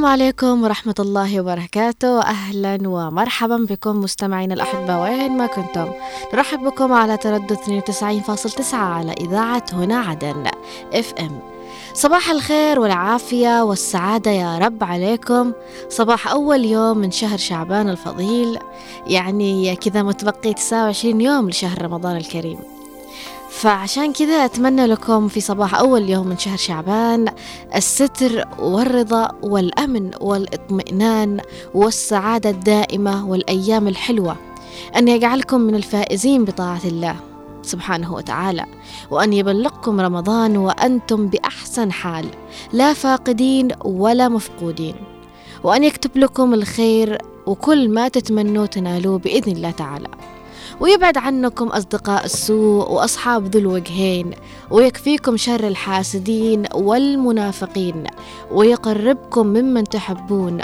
السلام عليكم ورحمة الله وبركاته. أهلا ومرحبا بكم مستمعين الأحبة وين ما كنتم. نرحب بكم على تردد 92.9 على إذاعة هنا عدن إف إم. صباح الخير والعافية والسعادة يا رب عليكم. صباح أول يوم من شهر شعبان الفضيل يعني كذا متبقي 29 يوم لشهر رمضان الكريم. فعشان كذا أتمنى لكم في صباح أول يوم من شهر شعبان الستر والرضا والأمن والإطمئنان والسعادة الدائمة والأيام الحلوة. أن يجعلكم من الفائزين بطاعة الله سبحانه وتعالى وأن يبلغكم رمضان وأنتم بأحسن حال لا فاقدين ولا مفقودين. وأن يكتب لكم الخير وكل ما تتمنوا تنالوه بإذن الله تعالى. ويبعد عنكم أصدقاء السوء وأصحاب ذو الوجهين ويكفيكم شر الحاسدين والمنافقين ويقربكم ممن تحبون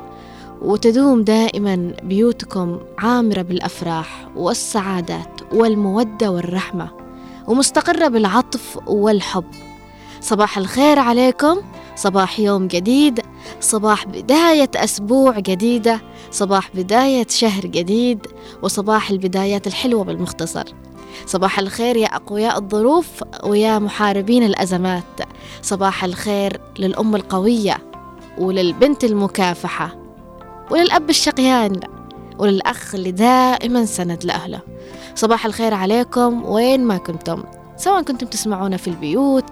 وتدوم دائما بيوتكم عامرة بالأفراح والسعادات والمودة والرحمة ومستقرة بالعطف والحب. صباح الخير عليكم صباح يوم جديد صباح بداية أسبوع جديدة صباح بداية شهر جديد وصباح البدايات الحلوة بالمختصر. صباح الخير يا أقوياء الظروف ويا محاربين الأزمات. صباح الخير للأم القوية وللبنت المكافحة وللأب الشقيان وللأخ اللي دائما سند لأهله. صباح الخير عليكم وين ما كنتم سواء كنتم تسمعونا في البيوت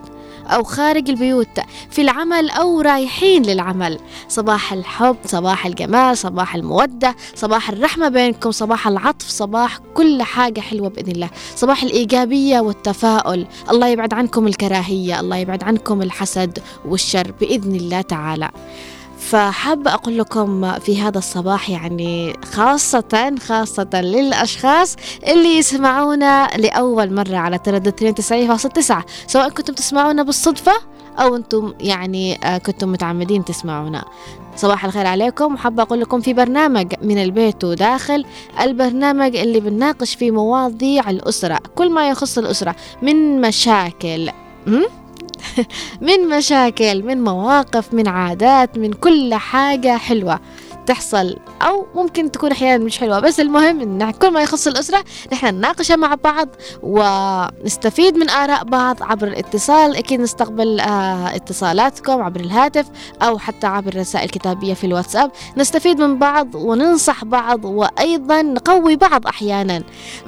أو خارج البيوت في العمل أو رايحين للعمل. صباح الحب صباح الجمال صباح المودة صباح الرحمة بينكم صباح العطف صباح كل حاجة حلوة بإذن الله. صباح الإيجابية والتفاؤل. الله يبعد عنكم الكراهية الله يبعد عنكم الحسد والشر بإذن الله تعالى. فحابة أقول لكم في هذا الصباح يعني خاصة خاصة للأشخاص اللي يسمعونا لأول مرة على تردد 92.9 سواء كنتم تسمعونا بالصدفة أو أنتم يعني آه، كنتم متعمدين تسمعونا. صباح الخير عليكم. وحابة أقول لكم في برنامج من البيت وداخل البرنامج اللي بنناقش فيه مواضيع الأسرة كل ما يخص الأسرة من مشاكل. من مشاكل من مواقف من عادات من كل حاجة حلوة تحصل. أو ممكن تكون أحيانا مش حلوة. بس المهم إن كل ما يخص الأسرة نحن نناقشها مع بعض ونستفيد من آراء بعض عبر الاتصال. أكيد نستقبل آه اتصالاتكم عبر الهاتف أو حتى عبر رسائل كتابية في الواتساب. نستفيد من بعض وننصح بعض وأيضا نقوي بعض أحيانا.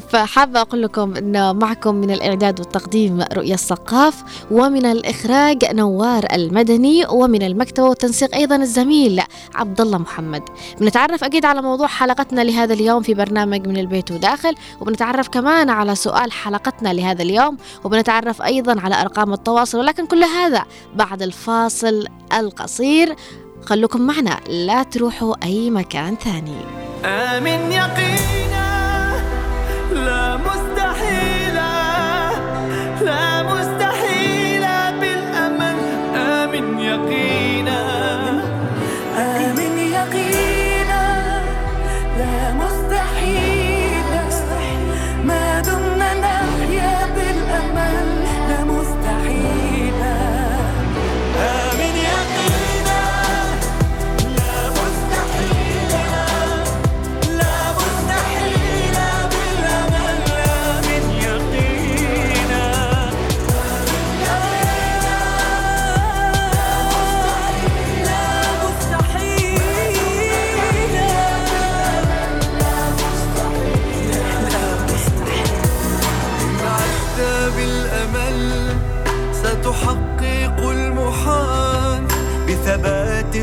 فحابة أقول لكم أنه معكم من الإعداد والتقديم رؤية السقاف ومن الإخراج نوار المدني ومن المكتبة والتنسيق أيضا الزميل عبد الله محمد. بنتعرف أكيد على موضوع حلقتنا لهذا اليوم في برنامج من البيت وداخل وبنتعرف كمان على سؤال حلقتنا لهذا اليوم وبنتعرف أيضا على أرقام التواصل ولكن كل هذا بعد الفاصل القصير. خلوكم معنا لا تروحوا أي مكان ثاني. آمن يقينا ستحقق المحال بثبات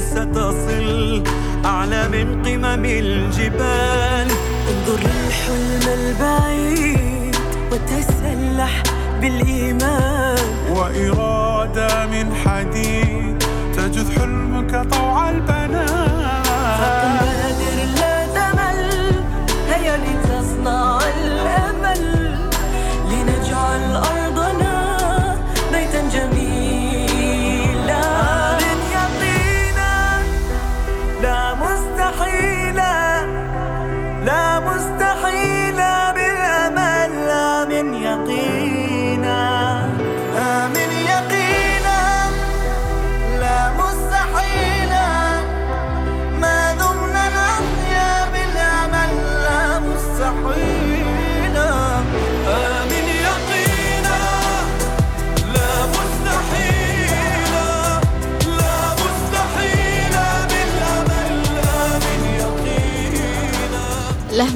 ستصل أعلى من قمم الجبال. انظر للحلم البعيد وتسلح بالإيمان. وإرادة من حديد تجذ حلمك طوع البنات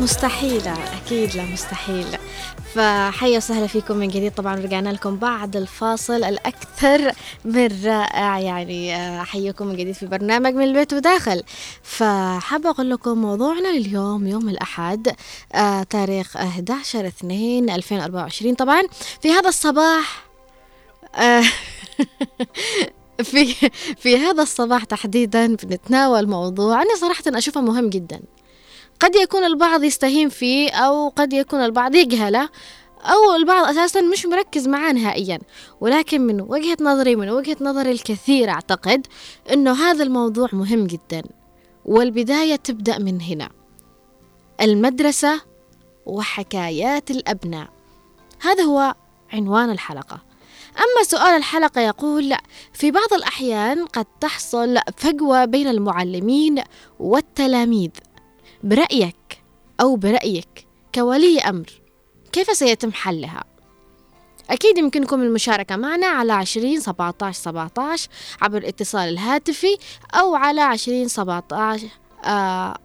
مستحيلة أكيد لا مستحيل. فحيا وسهلا فيكم من جديد. طبعا رجعنا لكم بعد الفاصل الأكثر من رائع يعني آه، أحييكم من جديد في برنامج من البيت وداخل. فحابة أقول لكم موضوعنا لليوم يوم الأحد آه، تاريخ 11 2 2024 طبعا في هذا الصباح آه، في في هذا الصباح تحديدا بنتناول موضوع أنا صراحة أشوفه مهم جدا. قد يكون البعض يستهين فيه أو قد يكون البعض يجهله أو البعض أساسا مش مركز معاه نهائيا. ولكن من وجهة نظري من وجهة نظري الكثير أعتقد أنه هذا الموضوع مهم جدا. والبداية تبدأ من هنا. المدرسة وحكايات الأبناء. هذا هو عنوان الحلقة. أما سؤال الحلقة يقول في بعض الأحيان قد تحصل فجوة بين المعلمين والتلاميذ. برأيك أو برأيك كولي أمر كيف سيتم حلها؟ أكيد يمكنكم المشاركة معنا على عشرين سبعة عشر سبعة عشر عبر الاتصال الهاتفي أو على عشرين سبعة عشر آه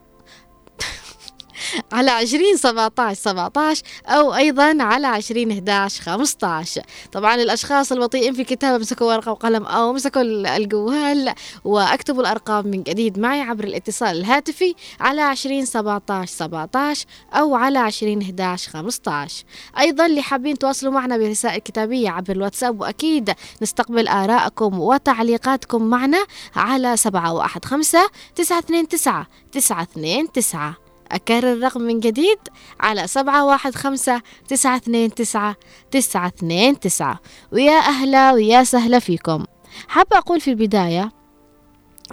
على 20 17 17 أو أيضا على 20 11 15 طبعا الأشخاص البطيئين في الكتابة امسكوا ورقة وقلم أو امسكوا الجوال واكتبوا الأرقام من جديد معي عبر الاتصال الهاتفي على 20 17 17 أو على 20 11 15 أيضا اللي حابين تواصلوا معنا برسائل كتابية عبر الواتساب وأكيد نستقبل آرائكم وتعليقاتكم معنا على 715 929 929 أكرر الرقم من جديد على سبعة واحد خمسة تسعة اثنين تسعة تسعة اثنين تسعة. ويا أهلا ويا سهلا فيكم. حابة أقول في البداية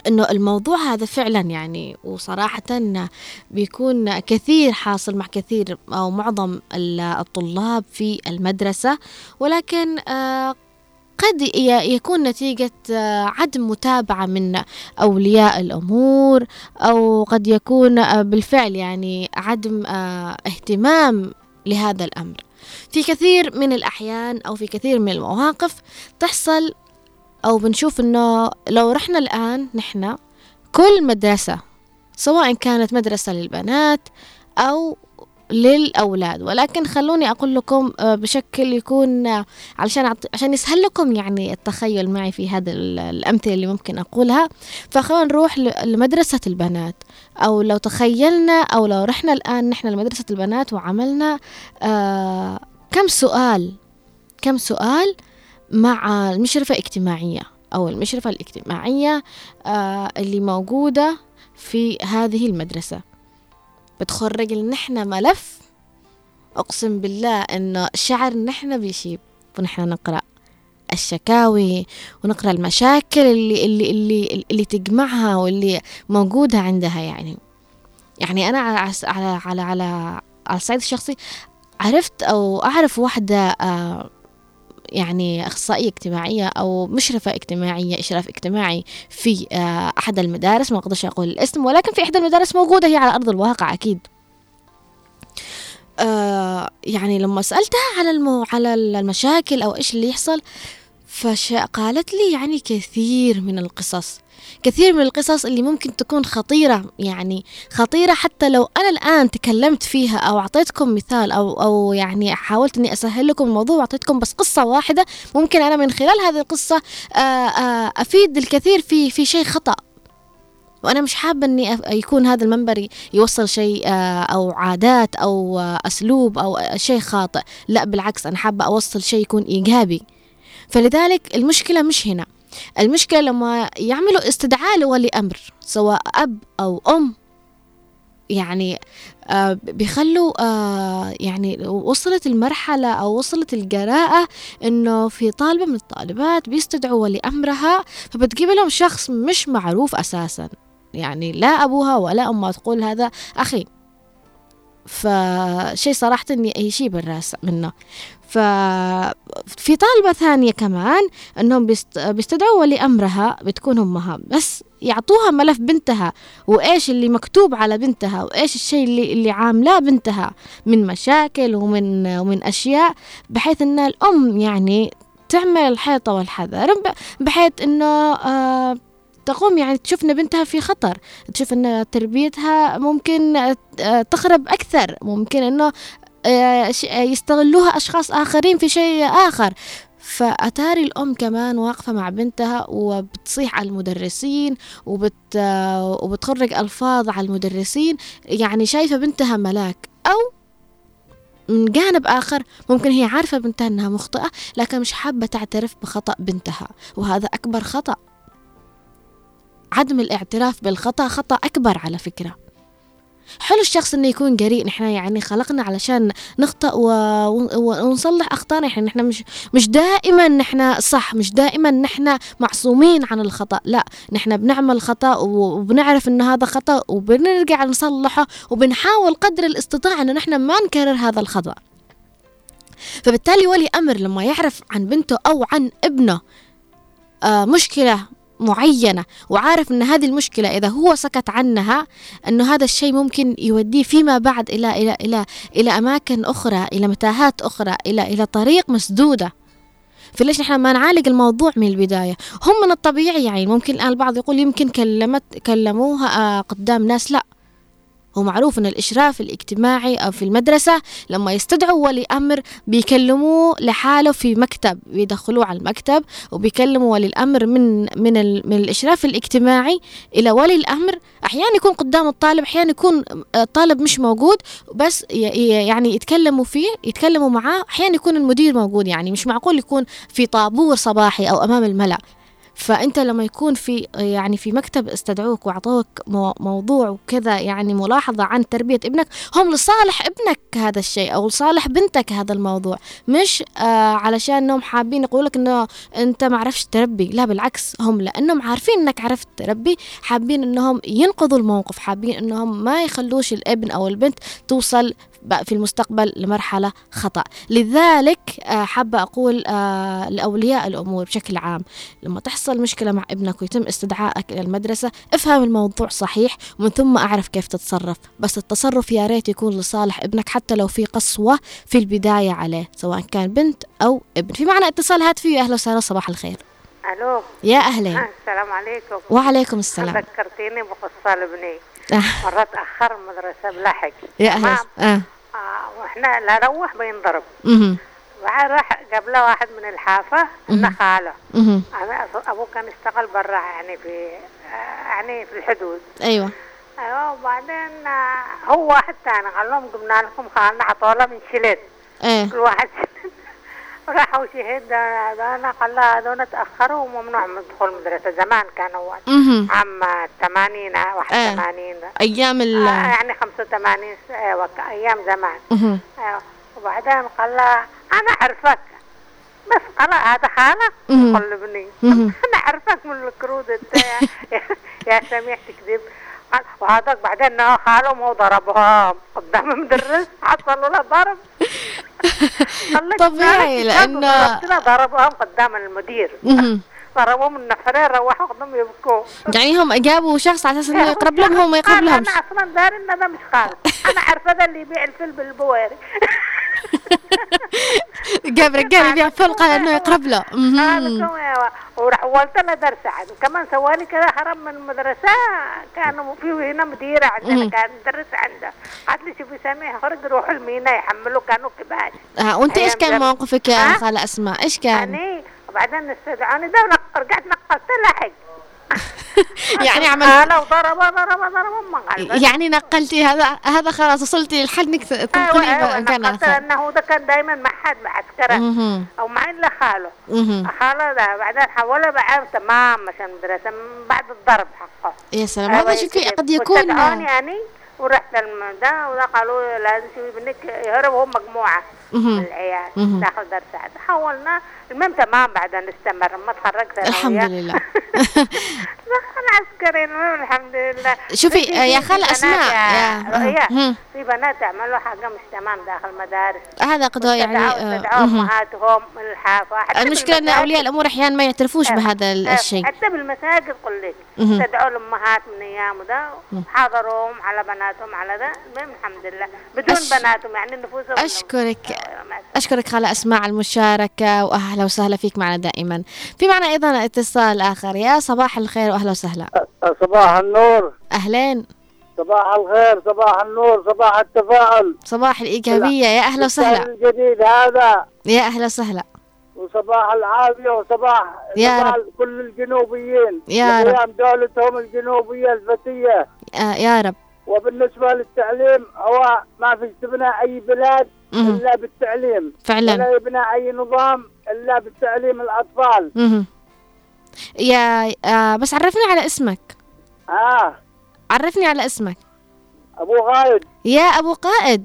إنه الموضوع هذا فعلا يعني وصراحة بيكون كثير حاصل مع كثير أو معظم الطلاب في المدرسة ولكن آه، قد يكون نتيجة آه، عدم متابعة من أولياء الأمور أو قد يكون آه، بالفعل يعني عدم آه، اهتمام لهذا الأمر. في كثير من الأحيان أو في كثير من المواقف تحصل أو بنشوف إنه لو رحنا الآن نحن كل مدرسة سواء كانت مدرسة للبنات أو للأولاد. ولكن خلوني أقول لكم آه، بشكل يكون آه، علشان عشان يسهل لكم يعني التخيل معي في هذا الأمثلة اللي ممكن أقولها. فخلونا نروح لمدرسة البنات. أو لو تخيلنا أو لو رحنا الآن نحن لمدرسة البنات وعملنا آه كم سؤال كم سؤال مع المشرفة الاجتماعية. أو المشرفة الاجتماعية اللي موجودة في هذه المدرسة. بتخرج لنا ملف. أقسم بالله إنه شعر نحن بيشيب ونحن نقرأ الشكاوي ونقرأ المشاكل اللي اللي اللي اللي تجمعها واللي موجودة عندها يعني. يعني أنا على على على على, على الصعيد الشخصي عرفت أو أعرف واحدة آه يعني أخصائية اجتماعية أو مشرفة اجتماعية إشراف اجتماعي في آه، أحد المدارس ما أقدرش أقول الاسم ولكن في إحدى المدارس موجودة هي على أرض الواقع أكيد. آه يعني لما سألتها على المو على المشاكل أو إيش اللي يحصل فقالت لي يعني كثير من القصص. كثير من القصص اللي ممكن تكون خطيرة يعني خطيرة حتى لو أنا الآن تكلمت فيها أو أعطيتكم مثال أو أو يعني حاولت إني أسهل لكم الموضوع وأعطيتكم بس قصة واحدة ممكن أنا من خلال هذه القصة آه، آه، أفيد الكثير في في شيء خطأ. وأنا مش حابة إني يكون هذا المنبر يوصل شيء آه، أو عادات أو أسلوب أو شيء خاطئ. لا بالعكس أنا حابة أوصل شيء يكون إيجابي. فلذلك المشكلة مش هنا. المشكلة لما يعملوا استدعاء لولي أمر سواء أب أو أم يعني آه بيخلوا آه يعني وصلت المرحلة أو وصلت الجراءة إنه في طالبة من الطالبات بيستدعوا ولي أمرها فبتجيب لهم شخص مش معروف أساسا يعني لا أبوها ولا أمها تقول هذا أخي. فشيء صراحة إني يشيب الراس منه. ففي طالبة ثانية كمان أنهم بيستدعوا ولي أمرها بتكون أمها. بس يعطوها ملف بنتها وإيش اللي مكتوب على بنتها وإيش الشيء اللي, اللي عاملاه بنتها. من مشاكل ومن, ومن أشياء بحيث أن الأم يعني تعمل الحيطة والحذر بحيث أنه آه تقوم يعني تشوف إن بنتها في خطر. تشوف إن تربيتها ممكن آه، تخرب أكثر. ممكن إنه يستغلوها أشخاص آخرين في شيء آخر. فأتاري الأم كمان واقفة مع بنتها وبتصيح على المدرسين وبت آه، وبتخرج ألفاظ على المدرسين. يعني شايفة بنتها ملاك. أو من جانب آخر ممكن هي عارفة بنتها أنها مخطئة لكن مش حابة تعترف بخطأ بنتها. وهذا أكبر خطأ. عدم الاعتراف بالخطأ خطأ أكبر على فكرة. حلو الشخص إنه يكون جريء نحن يعني خلقنا علشان نخطأ و... ونصلح أخطائنا. يعني نحن مش مش دائما نحن صح مش دائما نحن معصومين عن الخطأ. لا نحن بنعمل خطأ وبنعرف ان هذا خطأ وبنرجع نصلحه وبنحاول قدر الاستطاعة ان نحن ما نكرر هذا الخطأ. فبالتالي ولي أمر لما يعرف عن بنته أو عن ابنه آه مشكلة معينة وعارف أن هذه المشكلة إذا هو سكت عنها أنه هذا الشيء ممكن يوديه فيما بعد إلى إلى إلى إلى أماكن أخرى إلى متاهات أخرى إلى إلى طريق مسدودة. فليش نحن ما نعالج الموضوع من البداية؟ هم من الطبيعي يعني ممكن الآن البعض يقول يمكن كلمت كلموها آه، قدام ناس لا. هو معروف إن الإشراف الاجتماعي أو في المدرسة لما يستدعوا ولي أمر بيكلموه لحاله في مكتب بيدخلوه على المكتب وبيكلموا ولي الأمر من من من الإشراف الاجتماعي إلى ولي الأمر. أحيانا يكون قدام الطالب أحيانا يكون الطالب مش موجود بس يعني يتكلموا فيه يتكلموا معاه أحيانا يكون المدير موجود يعني مش معقول يكون في طابور صباحي أو أمام الملأ. فأنت لما يكون في يعني في مكتب استدعوك وأعطوك مو- موضوع وكذا يعني ملاحظة عن تربية ابنك هم لصالح ابنك هذا الشيء أو لصالح بنتك هذا الموضوع. مش آه علشان انهم حابين يقولوا لك إنه أنت ما عرفتش تربي. لا بالعكس هم لأنهم عارفين إنك عرفت تربي حابين إنهم ينقذوا الموقف حابين إنهم ما يخلوش الابن أو البنت توصل في المستقبل لمرحلة خطأ. لذلك آه، حابة أقول آه، لأولياء الأمور بشكل عام لما تحصل مشكلة مع ابنك ويتم استدعائك إلى المدرسة افهم الموضوع صحيح ومن ثم أعرف كيف تتصرف. بس التصرف يا ريت يكون لصالح ابنك حتى لو في قسوة في البداية عليه سواء كان بنت أو ابن. في معنا اتصال هاتفي أهلا وسهلا صباح الخير. ألو. يا أهلين آه، السلام عليكم. وعليكم السلام. ذكرتيني بقصة لابني. آه، مرة تأخر المدرسة بلحق يا تمام؟ آه. آه وإحنا لا نروح بينضرب راح قبله واحد من الحافة إنه خاله. أنا أبوه كان اشتغل برا يعني في آه، يعني في الحدود. أيوة. أيوه وبعدين آه، هو واحد ثاني قال لهم جبنا لكم خالنا عطوله من شلت. إيه. كل واحد راحوا شهد ده أنا قال هذول تاخروا وممنوع من دخول المدرسة. زمان كان أول. مهم. عام 80 81 أيام ال آه يعني 85 أيوه أيام زمان. أيوه وبعدين قال لها أنا أعرفك. بس قال هذا خالك. قلبني. أنا أعرفك من الكرود إنت يا سميح تكذب وهذاك بعدين خالهم وضربهم قدام المدرس حصلوا له ضرب. طبيعي، له ضربهم قدام المدير. مهم. ضربوهم النفرين روحوا قدام يبكوا. يعني هم جابوا شخص على أساس إنه يقرب لهم هو ما يقرب لهمش. أنا أصلا داري إن ده مش خالد أنا عارفة ده اللي يبيع الفيل بالبواري جاب رجال يبيع فل قال إنه يقرب له هذا مهم. كم يا- وراح ولت له درس عاد وكمان سوالي كذا هرب من المدرسة كانوا في هنا مديره عندنا. كان مدرس عنده قالت لي شوفي سامي خرج روحوا المينا يحملوا كانوا كباش آه وأنت إيش كان. موقفك يا؟ خالة اسماء إيش كان يعني وبعدين استدعوني ده رجعت نقلت لحق يعني عملت أنا ضربه ما قال يعني نقلتي هذا هذا خلاص وصلتي للحد إنك تنقلي أيوه مكان اخر لأنه ده كان دايما مع حد مهم. أو مع إلا خاله. خاله ده بعدين حولها بعد تمام عشان المدرسة من بعد الضرب حقه يا سلام أيوة هذا شوفي كده. قد يكون يعني ورحت ده وده قالوا لازم شوفي ابنك يهرب هم مجموعة. من العيال. داخل درس حولنا المهم تمام بعدين استمر ما تخرجت أنا الحمد. لله. عسكري المهم الحمد لله شوفي، في- يا بنات أسماء، يا-. في بنات يعملوا حاجة مش تمام داخل المدارس هذا قد يعني. أمهاتهم الحافه حتى المشكلة إن. أولياء الأمور أحيانا ما يعترفوش آه، بهذا آه، الشيء حتى بالمساجد قل لك مهم. استدعوا الأمهات من أيام ده حضروهم على بناتهم على ده المهم الحمد لله بدون أش- بناتهم يعني نفوسهم أشكرك أشكرك خالة أسماء على المشاركة وأهلا وسهلا فيك معنا دائما. في معنا أيضا اتصال آخر. يا صباح الخير وأهلا وسهلا. صباح النور. أهلين. صباح الخير صباح النور صباح التفاؤل صباح الإيجابية. يا أهلا وسهلا. الجديد هذا. يا أهلا وسهلا. وصباح العافية وصباح يا صباح رب. كل الجنوبيين. يا رب. دولتهم الجنوبية الفتية. آه يا رب. وبالنسبة للتعليم هو ما في استبناء أي بلاد. إلا بالتعليم. فعلا. ولا يبنى أي نظام إلا بالتعليم الأطفال. مهم. يا آه بس عرفني على اسمك. آه. عرفني على اسمك. أبو غايد. يا أبو قائد.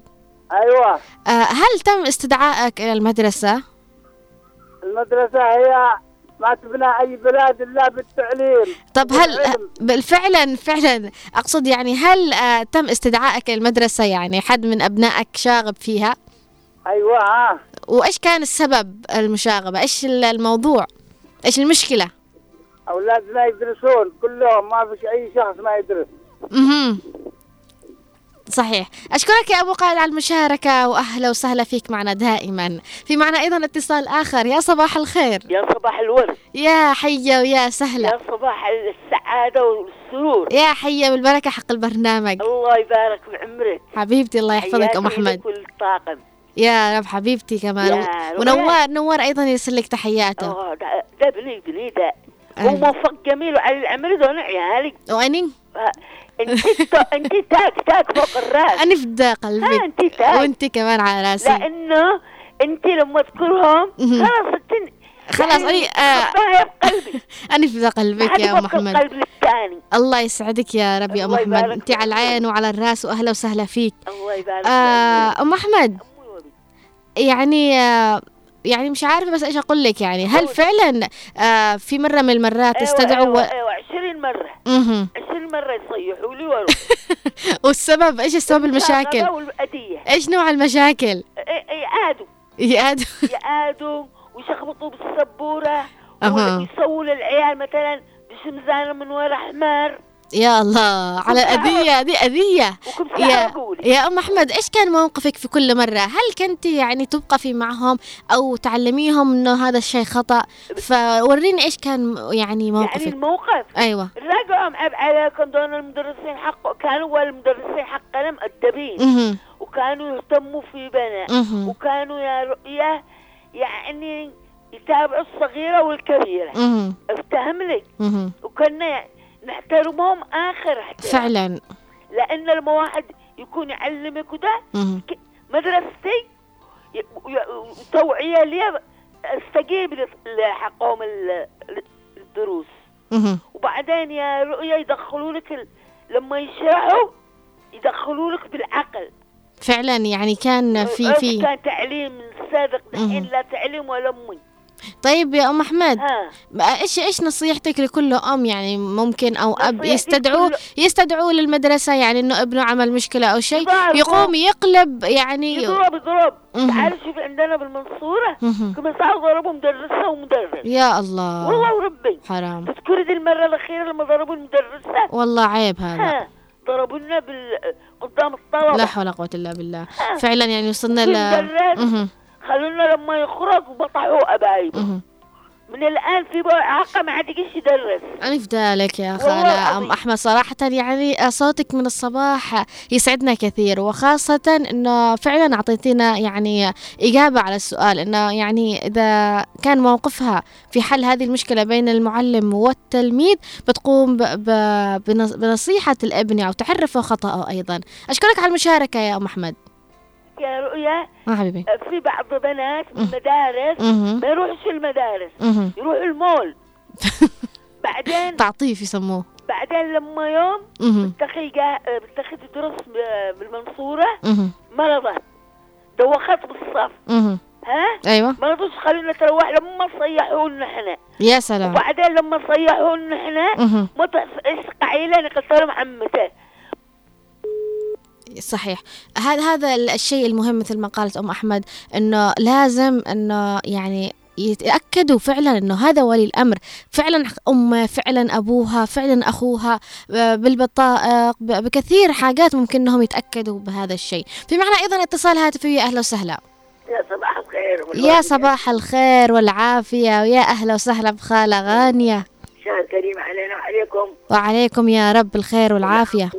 أيوة. آه هل تم استدعائك إلى المدرسة؟ المدرسة هي ما تبنى أي بلاد إلا بالتعليم. طب هل. بل- فعلا فعلا. أقصد يعني هل آه تم استدعائك إلى المدرسة؟ يعني حد من أبنائك شاغب فيها؟ أيوة ها وإيش كان السبب المشاغبة؟ إيش ال- الموضوع؟ إيش المشكلة؟ أولادنا يدرسون كلهم ما فيش أي شخص ما يدرس. مهم. صحيح. أشكرك يا أبو قائد على المشاركة وأهلا وسهلا فيك معنا دائما. في معنا أيضا اتصال آخر. يا صباح الخير. يا صباح الورد. يا حية ويا سهلا يا صباح السعادة والسرور. يا حية بالبركة حق البرنامج. الله يبارك بعمرك حبيبتي الله يحفظك أم أحمد. والطاقم يا رب حبيبتي كمان. ونوار نوار أيضا يرسل لك تحياته. أوه، ده ده بلي بلي ده. أيوة. هو موفق جميل وعلى العمل دون عيالك وأني؟ آه، انت انت تاك تاك فوق الراس. أنا فدا ها قلبك انت تاك. وأنت كمان على راسي. لأنه انت لما تذكرهم. خلاص انت خلاص يعني أني آه. خباها في قلبي قلبك يا أحمد. قلب للثاني الله يسعدك يا رب يا يبارك أنت فيك. على العين وعلى الراس وأهلا وسهلا فيك. الله يبارك آه فيك. أمي وبي. يعني آه يعني مش عارفة بس إيش أقول لك يعني. هل. فعلا آه في مرة من المرات أيوه استدعوا أيوه, و... أيوة 20 مرة. مهم. 20 مرة يصيحوا لي وأروح. والسبب إيش السبب المشاكل؟ والأدية. إيش نوع المشاكل؟ يعادوا يا يعادوا ويشخبطوا بالسبورة أها. ويسووا للعيال مثلا بشمزانة من ورا حمار. يا الله على الأذية دي أذية يا يا أم أحمد إيش كان موقفك في كل مرة؟ هل كنت يعني توقفي معهم أو تعلميهم إنه هذا الشيء خطأ؟ فوريني إيش كان يعني يعني موقفك. الموقف؟ أيوة. رجعوا عيب عليكم دون المدرسين حق كانوا المدرسين حقنا مؤدبين. وكانوا يهتموا في بنا. وكانوا يا رؤية يعني يتابعوا الصغيرة والكبيرة. أفتهم لك. وكنا نحترمهم آخر احترام فعلا لأن لما واحد يكون يعلمك وده مدرستي وتوعية لي استجيب لحقهم ال- الدروس. وبعدين يا رؤية يدخلوا لك. لما يشرحوا يدخلوا لك بالعقل فعلا يعني كان في في كان تعليم سابق الحين. لا تعليم ولا امي طيب يا أم أحمد ها. إيش إيش نصيحتك لكل أم يعني ممكن أو أب لكل- يستدعوا للمدرسة؟ يعني إنه ابنه عمل مشكلة أو شيء. يقوم يقلب يعني يضرب يضرب. تعال شوف عندنا بالمنصورة مهم. كم ساعة ضربوا مدرسة ومدرس. يا الله. والله وربي حرام. تذكري دي المرة الأخيرة لما ضربوا المدرسة؟ والله عيب هذا. ها ضربوا لنا بال... قدام الطلبة. لا حول ولا قوة إلا بالله. فعلا يعني وصلنا ل. خلونا لما يخرج وبطحوا أبايبه مهم. من الآن في إعاقة ما عاد يجيش يدرس. أنا فدالك يا أم العظيم. أحمد صراحة يعني صوتك من الصباح يسعدنا كثير وخاصة أنه فعلا أعطيتينا يعني إجابة على السؤال أنه يعني إذا كان موقفها في حل هذه المشكلة بين المعلم والتلميذ بتقوم ب- ب- بنص- بنصيحة الابن أو تعرفه خطأه أيضا. أشكرك على المشاركة يا أم أحمد. يا رؤيا؟ ما حبيبي. في بعض بنات من مدارس مهم. ما يروحوش المدارس. يروحوا المول. بعدين؟ تعطيف يسموه. بعدين لما يوم. بتخي بتخي تدرس ب- بالمنصورة. مهم. مرضت دوخت بالصف. ها؟ أيوة. ما رضوش خلونا تروح لما صيحوا لنا إحنا. يا سلام. وبعدين لما صيحوا لنا إحنا. ما لنا قلت لهم عمته صحيح. هذا هذا الشيء المهم مثل ما قالت أم أحمد إنه لازم إنه يعني يتأكدوا فعلا أنه هذا ولي الأمر. فعلا أمه فعلا أبوها فعلا أخوها آه، بالبطائق بكثير حاجات ممكن أنهم يتأكدوا بهذا الشيء. في معنا أيضا اتصال هاتفي يا أهلا وسهلا. يا صباح الخير يا صباح الخير والعافية ويا أهلا وسهلا بخالة غانية. شهر كريم علينا وعليكم. وعليكم يا رب الخير والعافية.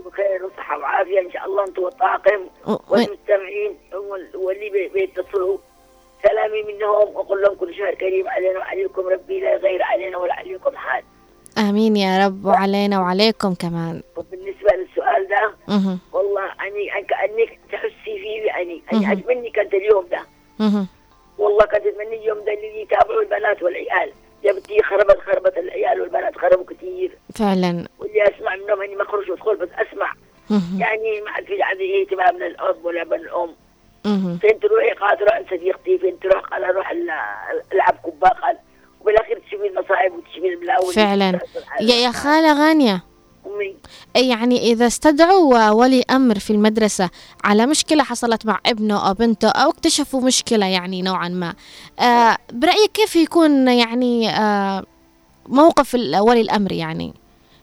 وعافية إن شاء الله أنتم والطاقم والمستمعين وال- واللي بي- بيتصلوا سلامي منهم وأقول لهم كل شهر كريم علينا وعليكم ربي لا يغير علينا ولا عليكم حال آمين يا رب وعلينا وعليكم كمان وبالنسبة للسؤال ده مه. والله أني أنك أنك تحسي فيه يعني مهم. أني عجبني كانت اليوم ده مه. والله كانت أتمنى اليوم ده اللي يتابعوا البنات والعيال يا بنتي خربت خربت العيال والبنات خربوا كثير فعلا واللي أسمع منهم إني ما اخرج وادخل بس أسمع مه. يعني ما عاد في عندي اهتمام من الأب ولا من الأم. فين تروحي؟ قال تروح عند صديقتي. فين تروح؟ قال أروح ال- العب كباق قال وبالأخير تشوفي المصايب وتشوفي البلاوي فعلا. يا يا خالة غانية. أمي. يعني إذا استدعوا ولي أمر في المدرسة على مشكلة حصلت مع ابنه أو بنته أو اكتشفوا مشكلة يعني نوعا ما آه برأيك كيف يكون يعني آه موقف ولي الأمر يعني؟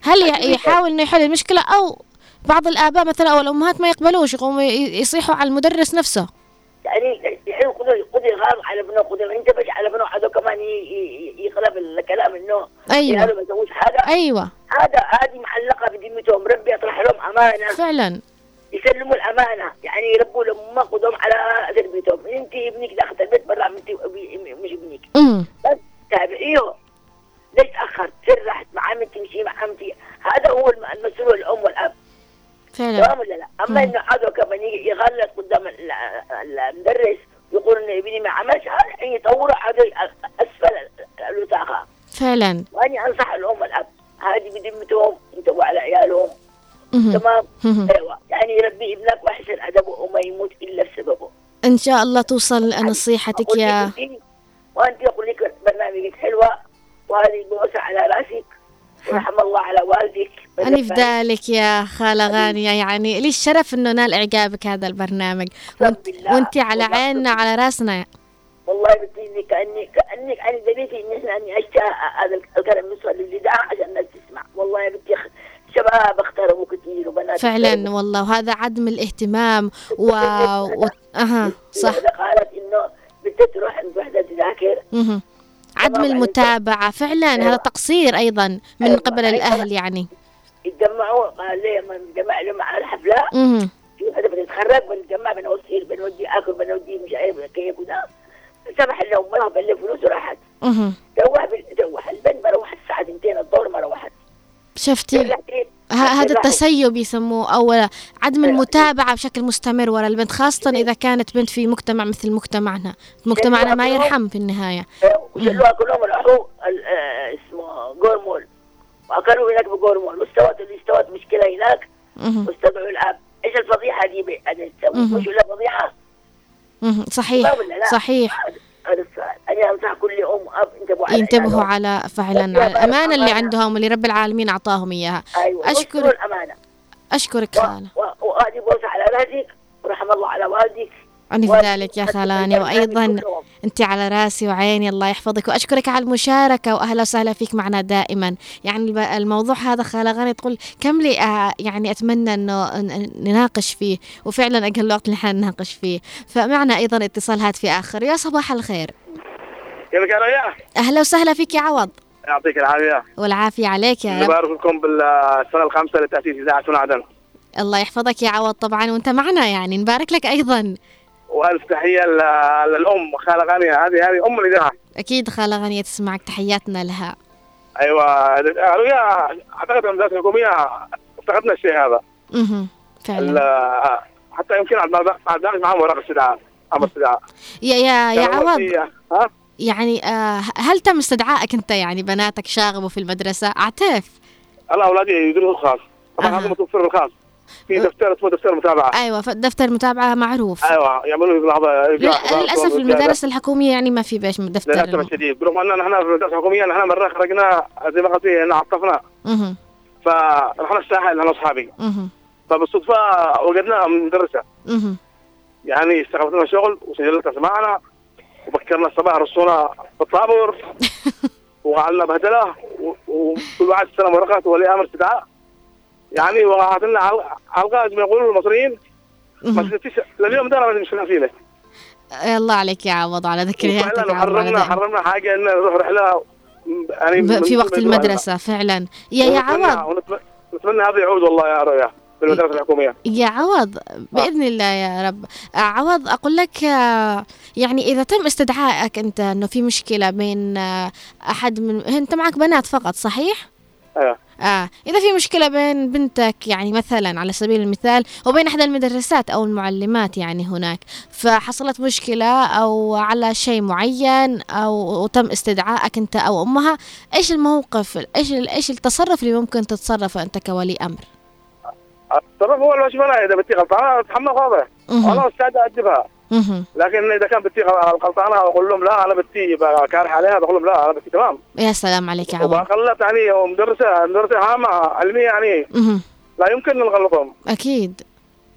هل يحاول إنه يحل المشكلة أو بعض الآباء مثلا أو الأمهات ما يقبلوش يقوموا يصيحوا على المدرس نفسه. يعني الحين خذي خذي غار على ابنه خذي انت بش على ابنه هذا كمان يقلب الكلام إنه أيوة. هذا ما يسويش حاجة. أيوة. هذا هذه معلقه بذمتهم ربي يطرح لهم أمانة. فعلا. يسلموا الأمانة. يعني يربوا لهم خذهم على تربيتهم. انت ابنك داخل البيت برا انت مش ابنك. أمم. بس تابعيه. ليش تاخرت سر راحت مع عمتي مشي مع عمتي. هذا هو الم- المسؤول الأم والأب. فعلا. تمام ولا لا؟ أما إنه هذا كمان يجي يغلط قدام ال- ال- المدرس يقول ان ابني ما عملش هذا الحين يطوروا هذا اسفل الوثاقه فعلا. وأني أنصح الام والاب هذه بذمتهم انتبهوا على عيالهم. تمام. أيوه. يعني يربي ابنك وأحسن أدبه وما يموت إلا بسببه. إن شاء الله توصل نصيحتك يا وأنت أقول لك برنامجك حلوة وهذه بوسه على رأسك. ورحم الله على والدك. أنا في ذلك يا خالة غانية. يعني لي الشرف إنه نال إعجابك هذا البرنامج؟ وانت. وأنت على عيننا على راسنا. والله بتجيني كاني كانك أنا دليتي ان إحنا إني اشتاء هذا الكلام يوصل للإذاعة عشان الناس تسمع. والله يا بنتي خ- شباب اختاروا كثير وبنات فعلا والله. وهذا عدم الاهتمام و... و... أها صح. قالت إنه بدها تروح عند وحدة تذاكر. عدم تمام، المتابعة. فعلا هذا تقصير أيضا من أيوة، قبل أيوة. الأهل يعني. يتجمعوا قال لي لما نتجمع لهم على الحفلة. في وحده بتتخرج بنتجمع بنوصل بنودي آكل بنودي مش عارف كيف وده. سمح لهم ما بلي فلوس وراحت. روح روح البنت ما روحت. الساعة 2 الظهر ما روحت. شفتي؟ هذا التسيب يسموه أو عدم المتابعة بشكل مستمر وراء البنت خاصة إذا كانت بنت في مجتمع مثل مجتمعنا. مجتمعنا ما يرحم في النهاية. وشلوها كلهم راحوا آه، اسمه جورمول. وأكلوا هناك بجورمول واستوت اللي استوت مشكلة هناك. واستدعوا الآب. إيش الفضيحة دي أنا. مش ولا فضيحة. صحيح. صحيح. هذا- السؤال أنا أنصح كل أم واب انتبهوا على ينتبهوا. على فعلا. على الأمانة اللي عندهم واللي رب العالمين أعطاهم إياها. أيوه. أشكر- أشكر الأمانة. أشكرك و- خالة. و- وهذه بوسه على راسك ورحم الله على والدك. أنا في ذلك يا خلاني البرنامج وأيضا. أنت على رأسي وعيني الله يحفظك. وأشكرك على المشاركة وأهلا وسهلا فيك معنا دائما. يعني الموضوع هذا خالة غاني تقول كم لي آه، يعني أتمنى أنه نناقش فيه. وفعلا أقل الوقت اللي إحنا نناقش فيه. فمعنا أيضا اتصال هاتفي آخر. يا صباح الخير. كيفك يا؟ أهلا وسهلا فيك يا عوض. يعطيك العافية. والعافية عليك يا رب. نبارك لكم بالسنة الخامسة لتأسيس إذاعة هنا عدن. الله يحفظك يا عوض طبعا. وأنت معنا يعني. نبارك لك أيضا. وألف تحية للأم خالة غانية. هذه هذه أم الاذاعه أكيد خالة غنية تسمعك تحياتنا لها. أيوه. رؤيا أعتقد أن المدرسة الحكوميه افتقدنا الشيء هذا. أها فعلا. حتى يمكن على البرنامج معهم ورق استدعاء أمر استدعاء يا يا يا عوض. يعني آه هل تم استدعائك أنت؟ يعني بناتك شاغبوا في المدرسة. أعترف. أنا أولادي يدرسوا خاص طبعا. هذا متوفر الخاص. في دفتر اسمه دفتر متابعة. أيوه فدفتر متابعة معروف. أيوه يعملوا لحظة لل- للأسف المدارس الحكومية يعني ما في باش للاسف دفتر الشديد برغم أننا نحن في المدرسة الحكومية نحن مرة خرجنا زي ما قلت إن عطفنا. أها فرحنا الساحل أنا وأصحابي. أها فبالصدفة وجدنا مدرسة. أها يعني استغربت لنا شغل وسجلت اسماءنا وبكرنا الصباح رصونا بالطابور وعلنا بهدلة وكل واحد استلم ورقته ولي أمر استدعاء. يعني وقعت لنا حلقه زي ما يقولوا المصريين. ما لليوم ده أنا مش فيه الله عليك يا عوض على ذكرياتك حرمنا حرمنا حاجة إن نروح رحلة يعني في وقت المدرسة فعلا. يا يا عوض. نتمنى هذا يعود والله يا رؤيا في المدارس الحكومية. يا عوض بإذن الله يا رب. عوض أقول لك يعني إذا تم استدعائك أنت أنه في مشكلة بين آه، أحد من أنت معك بنات فقط صحيح؟ أيوه آه. إذا في مشكلة بين بنتك يعني مثلا على سبيل المثال وبين إحدى المدرسات أو المعلمات يعني هناك فحصلت مشكلة أو على شيء معين أو وتم استدعائك أنت أو أمها إيش الموقف؟ إيش إيش التصرف اللي ممكن تتصرفه أنت كولي أمر؟ التصرف هو الواجب أنا إذا بنتي غلطها مهم. أنا مستعد ادبها مهم. لكن إذا كان بنتي غلطانه أقول لهم لا أنا بنتي كارح عليها بقول لهم لا أنا بنتي تمام. يا سلام عليك يا عوض. وخلت يعني مدرسة مدرسة عامة علمية يعني. لا يمكن نغلطهم أكيد.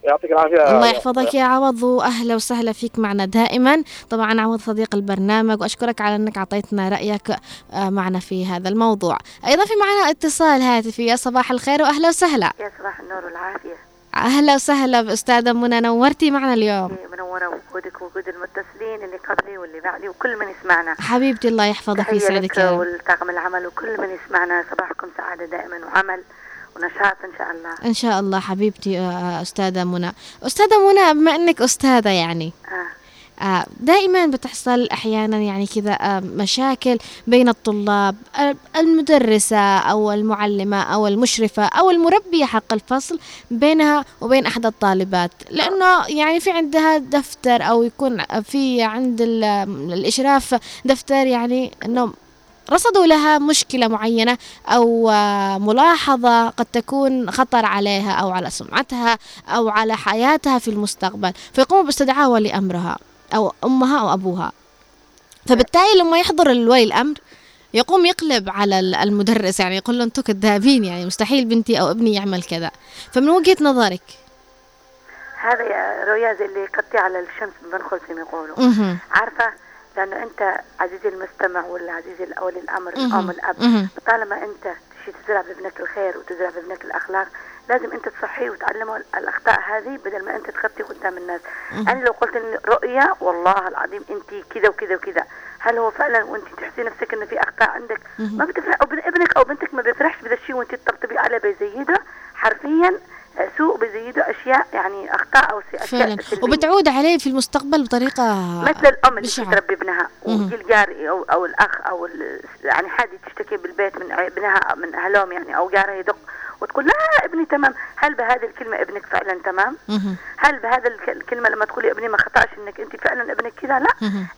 يعطيك العافية. الله يحفظك يا عوض وأهلا وسهلا فيك معنا دائما. طبعا عوض صديق البرنامج وأشكرك على أنك أعطيتنا رأيك آه، معنا في هذا الموضوع. أيضا في معنا اتصال هاتفي. يا صباح الخير وأهلا وسهلا. يا صباح النور والعافية. أهلا وسهلا بأستاذة منى نورتي معنا اليوم. إيه، منورة وجودك ووجود المتصلين اللي قبلي واللي بعدي وكل من يسمعنا. حبيبتي الله يحفظك ويسعدك يا رب. والطاقم العمل وكل من يسمعنا. صباحكم سعادة دائما وعمل ونشاط إن شاء الله. إن شاء الله حبيبتي آه، أستاذة منى. أستاذة منى بما إنك أستاذة يعني آه. آه، دائما بتحصل أحيانا يعني كذا آه، مشاكل بين الطلاب آه، المدرسة أو المعلمة أو المشرفة أو المربية حق الفصل بينها وبين أحد الطالبات. لأنه يعني في عندها دفتر أو يكون في عند ال- الإشراف دفتر يعني إنه رصدوا لها مشكلة معينة أو ملاحظة قد تكون خطر عليها أو على سمعتها أو على حياتها في المستقبل فيقوموا باستدعاء ولي أمرها أو أمها أو أبوها فبالتالي لما يحضر الولي الأمر يقوم يقلب على ال- المدرس يعني يقول له أنتم كذابين يعني مستحيل بنتي أو ابني يعمل كذا فمن وجهة نظرك هذا يا رؤيا زي اللي قطي على الشمس بنخل زي ما يقولوا مهم. عارفة لأنه أنت عزيزي المستمع ولا عزيزي مهم. الأم الأب مهم. طالما أنت تشي تزرع بابنك الخير وتزرع بابنك الأخلاق لازم أنت تصحيه وتعلمه الأخطاء هذه بدل ما أنت تخطي قدام الناس. أنا لو قلت إن رؤيا والله العظيم أنت كذا وكذا وكذا هل هو فعلا وأنت تحسي نفسك إنه في أخطاء عندك. ما بتفرح أو ابنك أو بنتك ما بيفرحش بهذا الشيء وأنت تطبطبي عليه بيزيده حرفيا آه، سوء بيزيدوا أشياء يعني أخطاء أو أشياء فعلا سلبية. وبتعود عليه في المستقبل بطريقة مثل الأم اللي. تربي ابنها. ويجي الجار أو أو الأخ أو يعني حد تشتكي بالبيت من ابنها من أهلهم يعني أو جارها يدق وتقول لا ابني تمام. هل بهذه الكلمة ابنك فعلا تمام. هل بهذا الك- الكلمة لما تقولي ابني ما خطأش إنك أنت فعلا ابنك كذا؟ لا.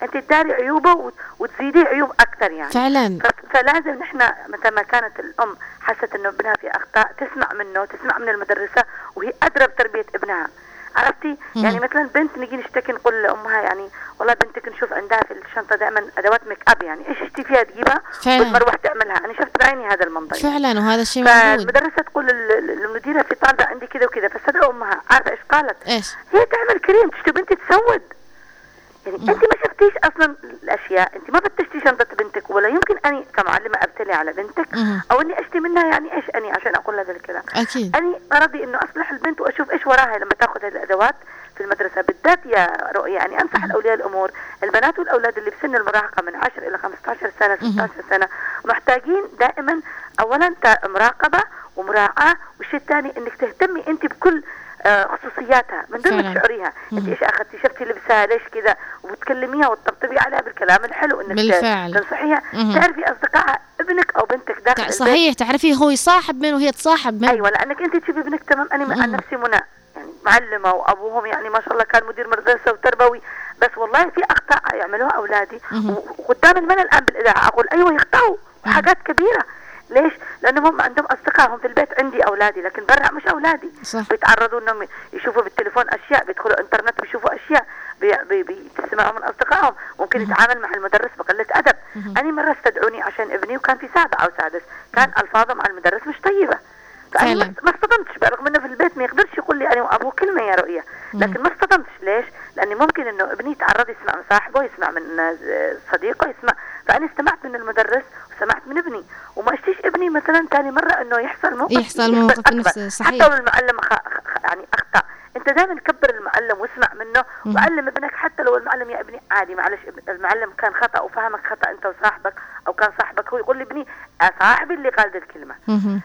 أنت تداري عيوبه وت- وتزيدي عيوب أكثر يعني. فعلا. فلازم نحن متى ما كانت الأم حست إنه ابنها في أخطاء تسمع منه تسمع من المدرسة وهي أدرى بتربية ابنها. عرفتي. يعني مثلا بنت نجي نشتكي نقول لأمها يعني والله بنتك نشوف عندها في الشنطة دائما أدوات make up يعني. إيش اشتي فيها تجيبها. وتروح تعملها. أنا شفت بعيني هذا المنظر. فعلا وهذا الشيء موجود. فالمدرسة تقول لل- للمديرة في طالبه عندي كذا وكذا فاستدعوا أمها. عارفة إيش قالت؟ إيش؟ هي تعمل كريم. تشتي بنتي تسود؟ أنت ما شفتيش أصلا الأشياء أنت ما فتشتي شنطه بنتك ولا يمكن أني كمعلمة أبتلي على بنتك. أو أني أشتي منها يعني إيش أني عشان أقول لها الكلام أكيد. أني أرضي إنه أصلح البنت وأشوف إيش وراها لما تأخذ هذه الأدوات في المدرسة. بالذات يا رؤيا يعني أنصح الأولياء الأمور البنات والأولاد اللي بسن المراهقة من 10 إلى 15 سنة 16 سنة محتاجين دائما اولا مراقبة ومراعاة والشيء الثاني إنك تهتمي أنت بكل خصوصياتها من دون ما. تشعريها انت. إيش اخذتي شفتي لبسها ليش كذا؟ وتكلميها وتطبطبي عليها بالكلام الحلو إنك بالفعل. تنصحيها. تعرفي اصدقائها ابنك أو بنتك داخل صحيح تعرفي هو يصاحب من وهي تصاحب من. أيوه لأنك أنت تشوفي ابنك تمام. أنا عن. نفسي منى يعني معلمة وأبوهم يعني ما شاء الله كان مدير مدرسة وتربوي. بس والله في أخطاء يعملوها أولادي. وقدام الملأ الآن بالإذاعة أقول أيوه يخطئوا حاجات كبيرة. ليش؟ لانهم هم عندهم اصدقائهم في البيت عندي أولادي لكن برا مش أولادي. صح. بيتعرضوا إنهم يشوفوا بالتليفون أشياء بيدخلوا إنترنت بيشوفوا أشياء بي بي بيسمعوا من أصدقائهم. ممكن يتعامل مع المدرس بقلة أدب. أنا مرة استدعوني عشان ابني وكان في سابع أو سادس. كان الفاظه مع المدرس مش طيبة. فعلا. ما- اصطدمتش برغم إنه في البيت ما يقدرش يقول لي أنا وأبوه كلمة يا رؤيا لكن ما اصطدمتش. ليش؟ لأني ممكن إنه ابني يتعرض يسمع من صاحبه يسمع. من ناس- من المدرس وسمعت من ابني وما اشتيش ابني مثلا ثاني مرة إنه يحصل موقف يحصل موقف أكبر. بنفس- حتى صحيح. لو المعلم خ... خ... يعني أخطأ أنت دائما كبر المعلم واسمع منه. وعلم ابنك حتى لو المعلم يا ابني عادي معلش المعلم كان خطأ وفهمك خطأ أنت وصاحبك أو كان صاحبك هو يقول لابني آه، صاحبي اللي قال ذي الكلمة.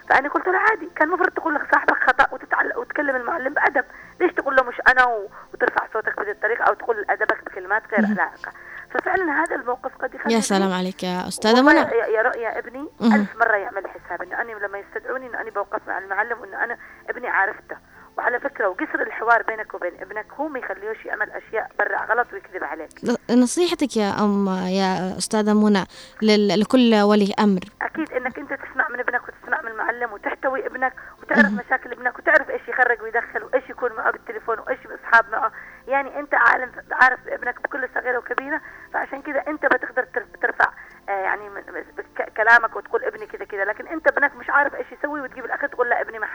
فأنا قلت له عادي كان المفروض تقول لك صاحبك خطأ وتتعلق وتكلم المعلم بأدب ليش تقول له مش أنا و... وترفع صوتك بهذه الطريقة أو تقول أدبك بكلمات غير. لائقه ففعلا هذا الموقف قد يخلي يا سلام عليك يا أستاذة منى. يا يا رؤيا ابني. ألف مرة يعمل حساب إنه أنا لما يستدعوني إنه أنا بوقف مع المعلم وإنه أنا ابني عارفته. وعلى فكرة وقصر الحوار بينك وبين ابنك هو ما يخليهوش يعمل أشياء برا غلط ويكذب عليك. نصيحتك يا أم يا أستاذة منى لكل ولي أمر. أكيد إنك أنت تسمع من ابنك وتسمع من المعلم وتحتوي ابنك وتعرف مشاكل ابنك وتعرف إيش يخرج ويدخل وإيش يكون معه بالتليفون وإيش أصحاب معه. يعني عالم عارف ابنك بكل صغيرة وكبيرة فعشان كذا أنت بتقدر تر- ترفع آه، يعني كلامك وتقول ابني كذا كذا لكن أنت ابنك مش عارف إيش يسوي وتجيب الأخ تقول لا ابني ما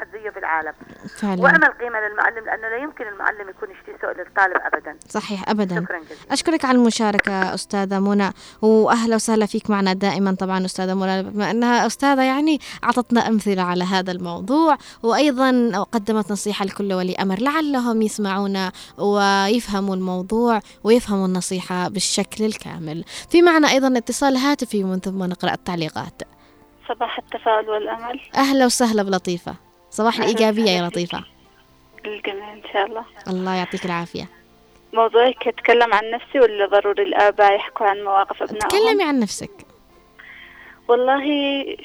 العالم. فعلا. واعمل قيمة للمعلم لأنه لا يمكن المعلم يكون يشتي سوء للطالب أبدا. صحيح أبدا. شكرا جزيلا. أشكرك على المشاركة أستاذة منى وأهلا وسهلا فيك معنا دائما طبعا أستاذة منى بما أنها أستاذة يعني أعطتنا أمثلة على هذا الموضوع وأيضا قدمت نصيحة لكل ولي أمر لعلهم يسمعونا ويفهموا الموضوع ويفهموا النصيحة بالشكل الكامل. في معنا أيضا اتصال هاتفي ومن ثم نقرأ التعليقات. صباح التفاؤل والأمل. أهلا وسهلا بلطيفة. صباح الإيجابية يا لطيفة. الجميع إن شاء الله. الله يعطيك العافية. موضوعك أتكلم عن نفسي ولا ضروري الآباء يحكوا عن مواقف أبنائهم تكلمي عن نفسك. والله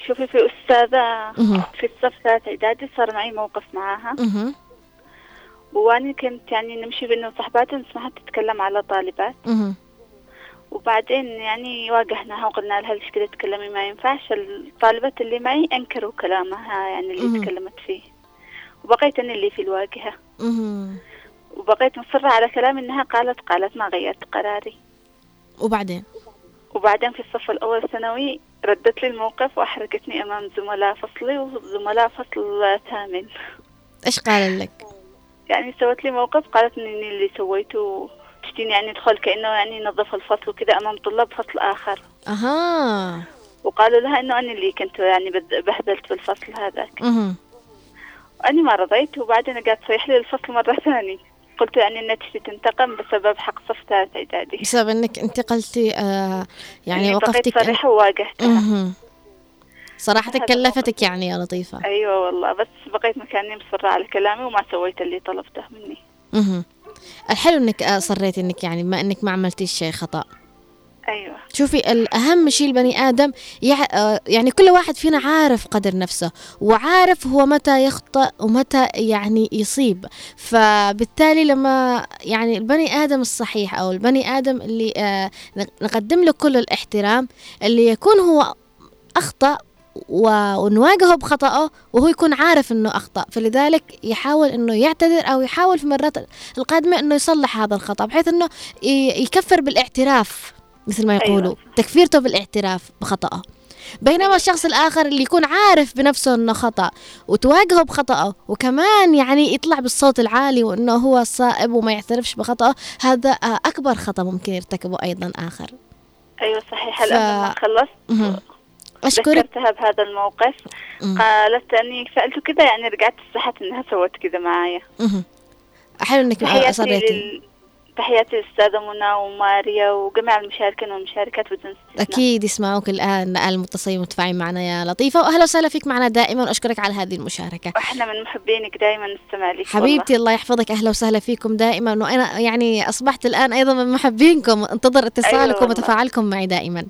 شوفي في أستاذة. في الصف ثالث إعدادي صار معي موقف معاها. وأنا كنت يعني نمشي بينه وصحباتي نسمعها تتكلم على طالبات. وبعدين يعني واجهناها وقلنا لها ليش كده تتكلمي ما ينفعش. الطالبات اللي معي أنكروا كلامها يعني اللي. تكلمت فيه. وبقيت أنا اللي في الواجهة. وبقيت مصرة على كلام إنها قالت قالت ما غيرت قراري. وبعدين؟ وبعدين في الصف الأول ثانوي ردت لي الموقف وأحرجتني أمام زملاء فصلي وزملاء فصل ثامن. إيش قال لك؟ يعني سوت لي موقف قالت إني اللي سويته تشتيني يعني ادخل كأنه يعني نظف الفصل وكذا أمام طلاب فصل آخر. أها. وقالوا لها إنه أنا اللي كنت يعني بهدلت بالفصل هذاك. مهم. وأني ما رضيت وبعدين قاعد تصيح لي الفصل مرة ثانية. قلت يعني تشتي تنتقم بسبب حق صف ثالث إعدادي بسبب إنك انتقلتي آه يعني وقفتي صريحة وواجهتها. صراحة كلفتك يعني يا لطيفة. أيوة والله بس بقيت مكاني مصرة على كلامي وما سويت اللي طلبته مني. مهم. الحلو إنك اصريتي إنك يعني ما إنك ما عملتيش شيء خطأ. أيوة. شوفي الأهم شيء البني آدم يع... آه، يعني كل واحد فينا عارف قدر نفسه وعارف هو متى يخطئ ومتى يعني يصيب. فبالتالي لما يعني البني آدم الصحيح أو البني آدم اللي آه، نقدم له كل الاحترام اللي يكون هو و- ونواجهه بخطأه وهو يكون عارف إنه أخطأ. فلذلك يحاول إنه يعتذر أو يحاول في المرات القادمة إنه يصلح هذا الخطأ بحيث إنه ي- يكفر بالاعتراف مثل ما يقولوا أيوة. تكفيرته بالاعتراف بخطأه. بينما الشخص الآخر اللي يكون عارف بنفسه أنه خطأ وتواجهه بخطأه وكمان يعني يطلع بالصوت العالي وأنه هو صائب وما يعترفش بخطأه هذا أكبر خطأ ممكن يرتكبه أيضا آخر. أيوة صحيح. ف- الآن لما خلصت. أشكرك. ذكرتها بهذا الموقف. مم. قالت أني فعلت كذا يعني رجعت استحت إنها سوت كذا معايا. حلو أنك أصريتي لل... تحياتي للأستاذة منى وماريا وجميع المشاركين والمشاركات بدون استثناء أكيد يسمعوك الآن المتصلين متفاعلين معنا يا لطيفة. وأهلا وسهلا فيك معنا دائما وأشكرك على هذه المشاركة. وإحنا من محبينك دائما نستمع لك حبيبتي الله يحفظك. أهلا وسهلا فيكم دائما. وأنا يعني أصبحت الآن أيضا من محبينكم. انتظر اتصالكم والله. وتفاعلكم معي دائما.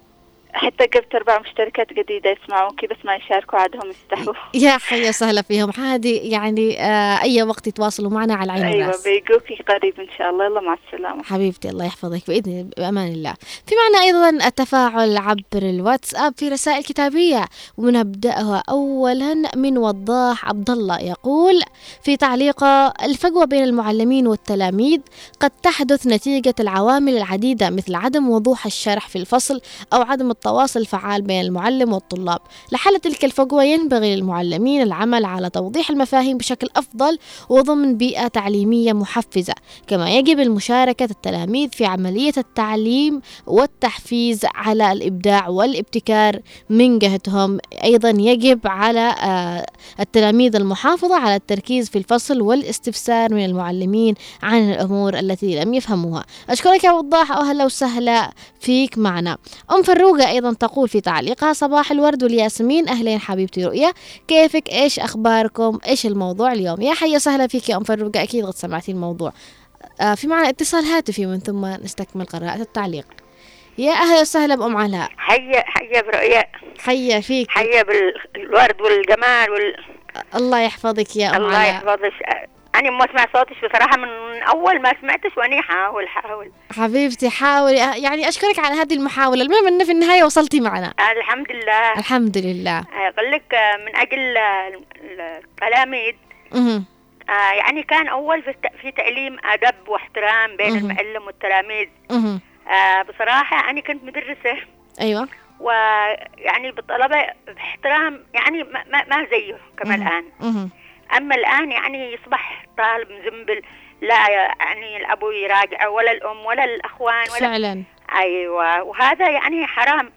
حتى جبت أربع مشتركات جديدة يسمعوك بس ما يشاركوا عادهم يستحوا يا حيا وسهلا فيهم. عادي يعني آه أي وقت يتواصلوا معنا على العين أيوة والراس بيجوكي قريب إن شاء الله. يلا مع السلامة. حبيبتي الله يحفظك. بإذن بأمان الله. في معنا أيضا التفاعل عبر الواتساب في رسائل كتابية ونبداها اولا من وضاح عبد الله يقول في تعليقه الفجوة بين المعلمين والتلاميذ قد تحدث نتيجة العوامل العديدة مثل عدم وضوح الشرح في الفصل أو عدم التواصل الفعال بين المعلم والطلاب. لحل تلك الفجوة ينبغي للمعلمين العمل على توضيح المفاهيم بشكل أفضل وضمن بيئة تعليمية محفزة كما يجب المشاركة التلاميذ في عملية التعليم والتحفيز على الإبداع والابتكار من جهتهم. أيضا يجب على آه، التلاميذ المحافظة على التركيز في الفصل والاستفسار من المعلمين عن الأمور التي لم يفهموها. أشكرك يا وضاح وأهلا وسهلا فيك معنا. أم فروقة أيضا تقول في تعليقها صباح الورد والياسمين أهلين حبيبتي رؤيا. كيفك؟ إيش أخباركم؟ إيش الموضوع اليوم؟ يا حيا سهلا فيك يا أم فروقة أكيد قد سمعتي الموضوع. آه في معنا اتصال هاتفي من ثم نستكمل قراءة التعليق. يا أهلا وسهلا بأم علاء. حيا حيا برؤيا. حيا فيك. حيا بالورد والجمال وال... الله يحفظك يا أم الله علاء. يحفظك. أنا ما أسمع صوتك بصراحة من أول ما سمعتش وأنا حاول حاول. حبيبتي حاولي يعني أشكرك على هذه المحاولة. المهم أن في النهاية وصلتي معنا. الحمد لله. الحمد لله. أقول لك من أجل آه، التلاميذ. آه، يعني كان أول في, تعليم أدب واحترام بين مهم. المعلم والتلاميذ. مهم. آه، بصراحة أنا كنت مدرسة. أيوة. ويعني بالطلبة باحترام يعني ما, ما, زيه كما مهم. الآن. مهم. أما الآن يعني يصبح طالب مزنبل لا يعني الأبو يراجع ولا الأم ولا الأخوان ولا فعلا أيوة وهذا يعني حرام.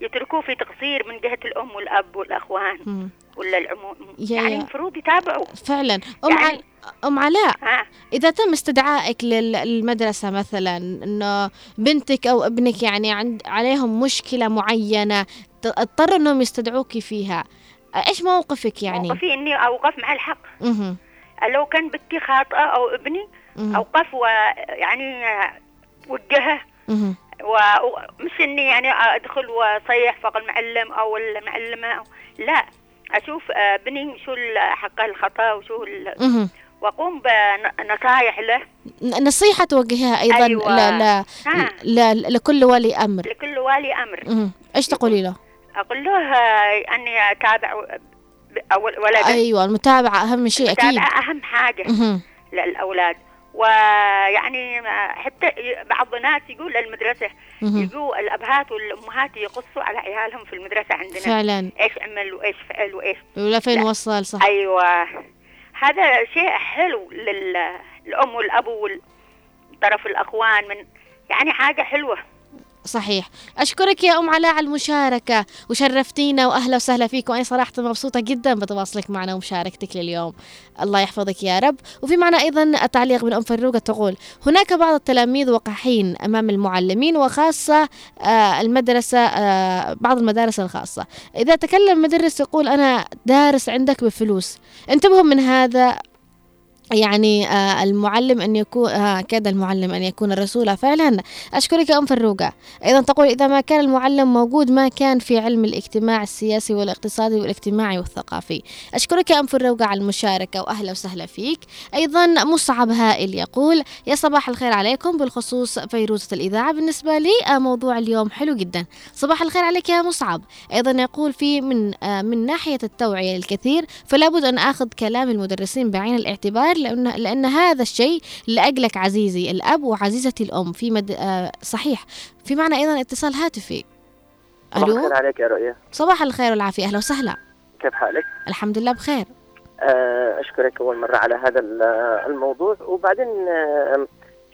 يتركوه في تقصير من جهة الأم والأب والأخوان مهم. ولا العموم يعني. المفروض يتابعوا فعلا أم, يعني-. أم علاء ها إذا تم استدعائك لل- للمدرسة مثلا إنه بنتك أو ابنك يعني عند عليهم مشكلة معينة اضطروا إنهم يستدعوك فيها إيش موقفك يعني؟ موقفي إني أوقف مع الحق مهم. لو كان بنتي خاطئة أو ابني مهم. أوقف ويعني وجهه. ومش إني يعني أدخل وأصيح فوق المعلم أو المعلمة أو لا أشوف آه، بني شو ال- حق الخطأ وشو ال-. وأقوم بنصايح له ن- نصيحة توجهها أيضا أيوة. ل... ل... ها. ل... لكل ولي أمر لكل والي أمر. إيش تقولي له؟ أقول له آه، أني أتابع ولده أيوة المتابعة أهم شيء أكيد. المتابعة أهم حاجة مهم. للأولاد. ويعني ما- حتى بعض الناس يقول للمدرسة مهم. يقول الأبهات والأمهات يقصوا على عيالهم في المدرسة عندنا. فعلا. إيش عمل وإيش فعل وإيش. ولا فين. وصل صح. أيوه. هذا شيء حلو لل- للام والأب والطرف الأخوان من يعني حاجة حلوة. صحيح. أشكرك يا أم علاء على المشاركة وشرفتينا وأهلا وسهلا فيك وأنا صراحة مبسوطة جدا بتواصلك معنا ومشاركتك لليوم. الله يحفظك يا رب. وفي معنا أيضا تعليق من أم فروقة تقول هناك بعض التلاميذ وقحين أمام المعلمين وخاصة آه، المدرسة آه، بعض المدارس الخاصة. إذا تكلم مدرس يقول أنا دارس عندك بفلوس انتبهوا من هذا. يعني آه المعلم أن يكون آه كاد المعلم أن يكون الرسول. فعلا أشكرك أم فروقة أيضا تقول إذا ما كان المعلم موجود ما كان في علم الاجتماع السياسي والاقتصادي والاجتماعي والثقافي. أشكرك أم فروقة على المشاركة وأهلا وسهلا فيك. أيضا مصعب هائل يقول يا صباح الخير عليكم. بالخصوص فيروزة الإذاعة بالنسبة لي آه موضوع اليوم حلو جدا. صباح الخير عليك يا مصعب. أيضا يقول في من من ناحية التوعية للكثير فلا بد أن أخذ كلام المدرسين بعين الاعتبار. لأن, لأن هذا الشيء لأجلك عزيزي الأب وعزيزتي الأم في مد... آه صحيح. في معنا أيضا اتصال هاتفي. صباح ألو؟ الخير عليك يا رؤيا صباح الخير والعافية. أهلا وسهلا. كيف حالك؟ الحمد لله بخير. آه، أشكرك أول مرة على هذا ال- الموضوع. وبعدين آه،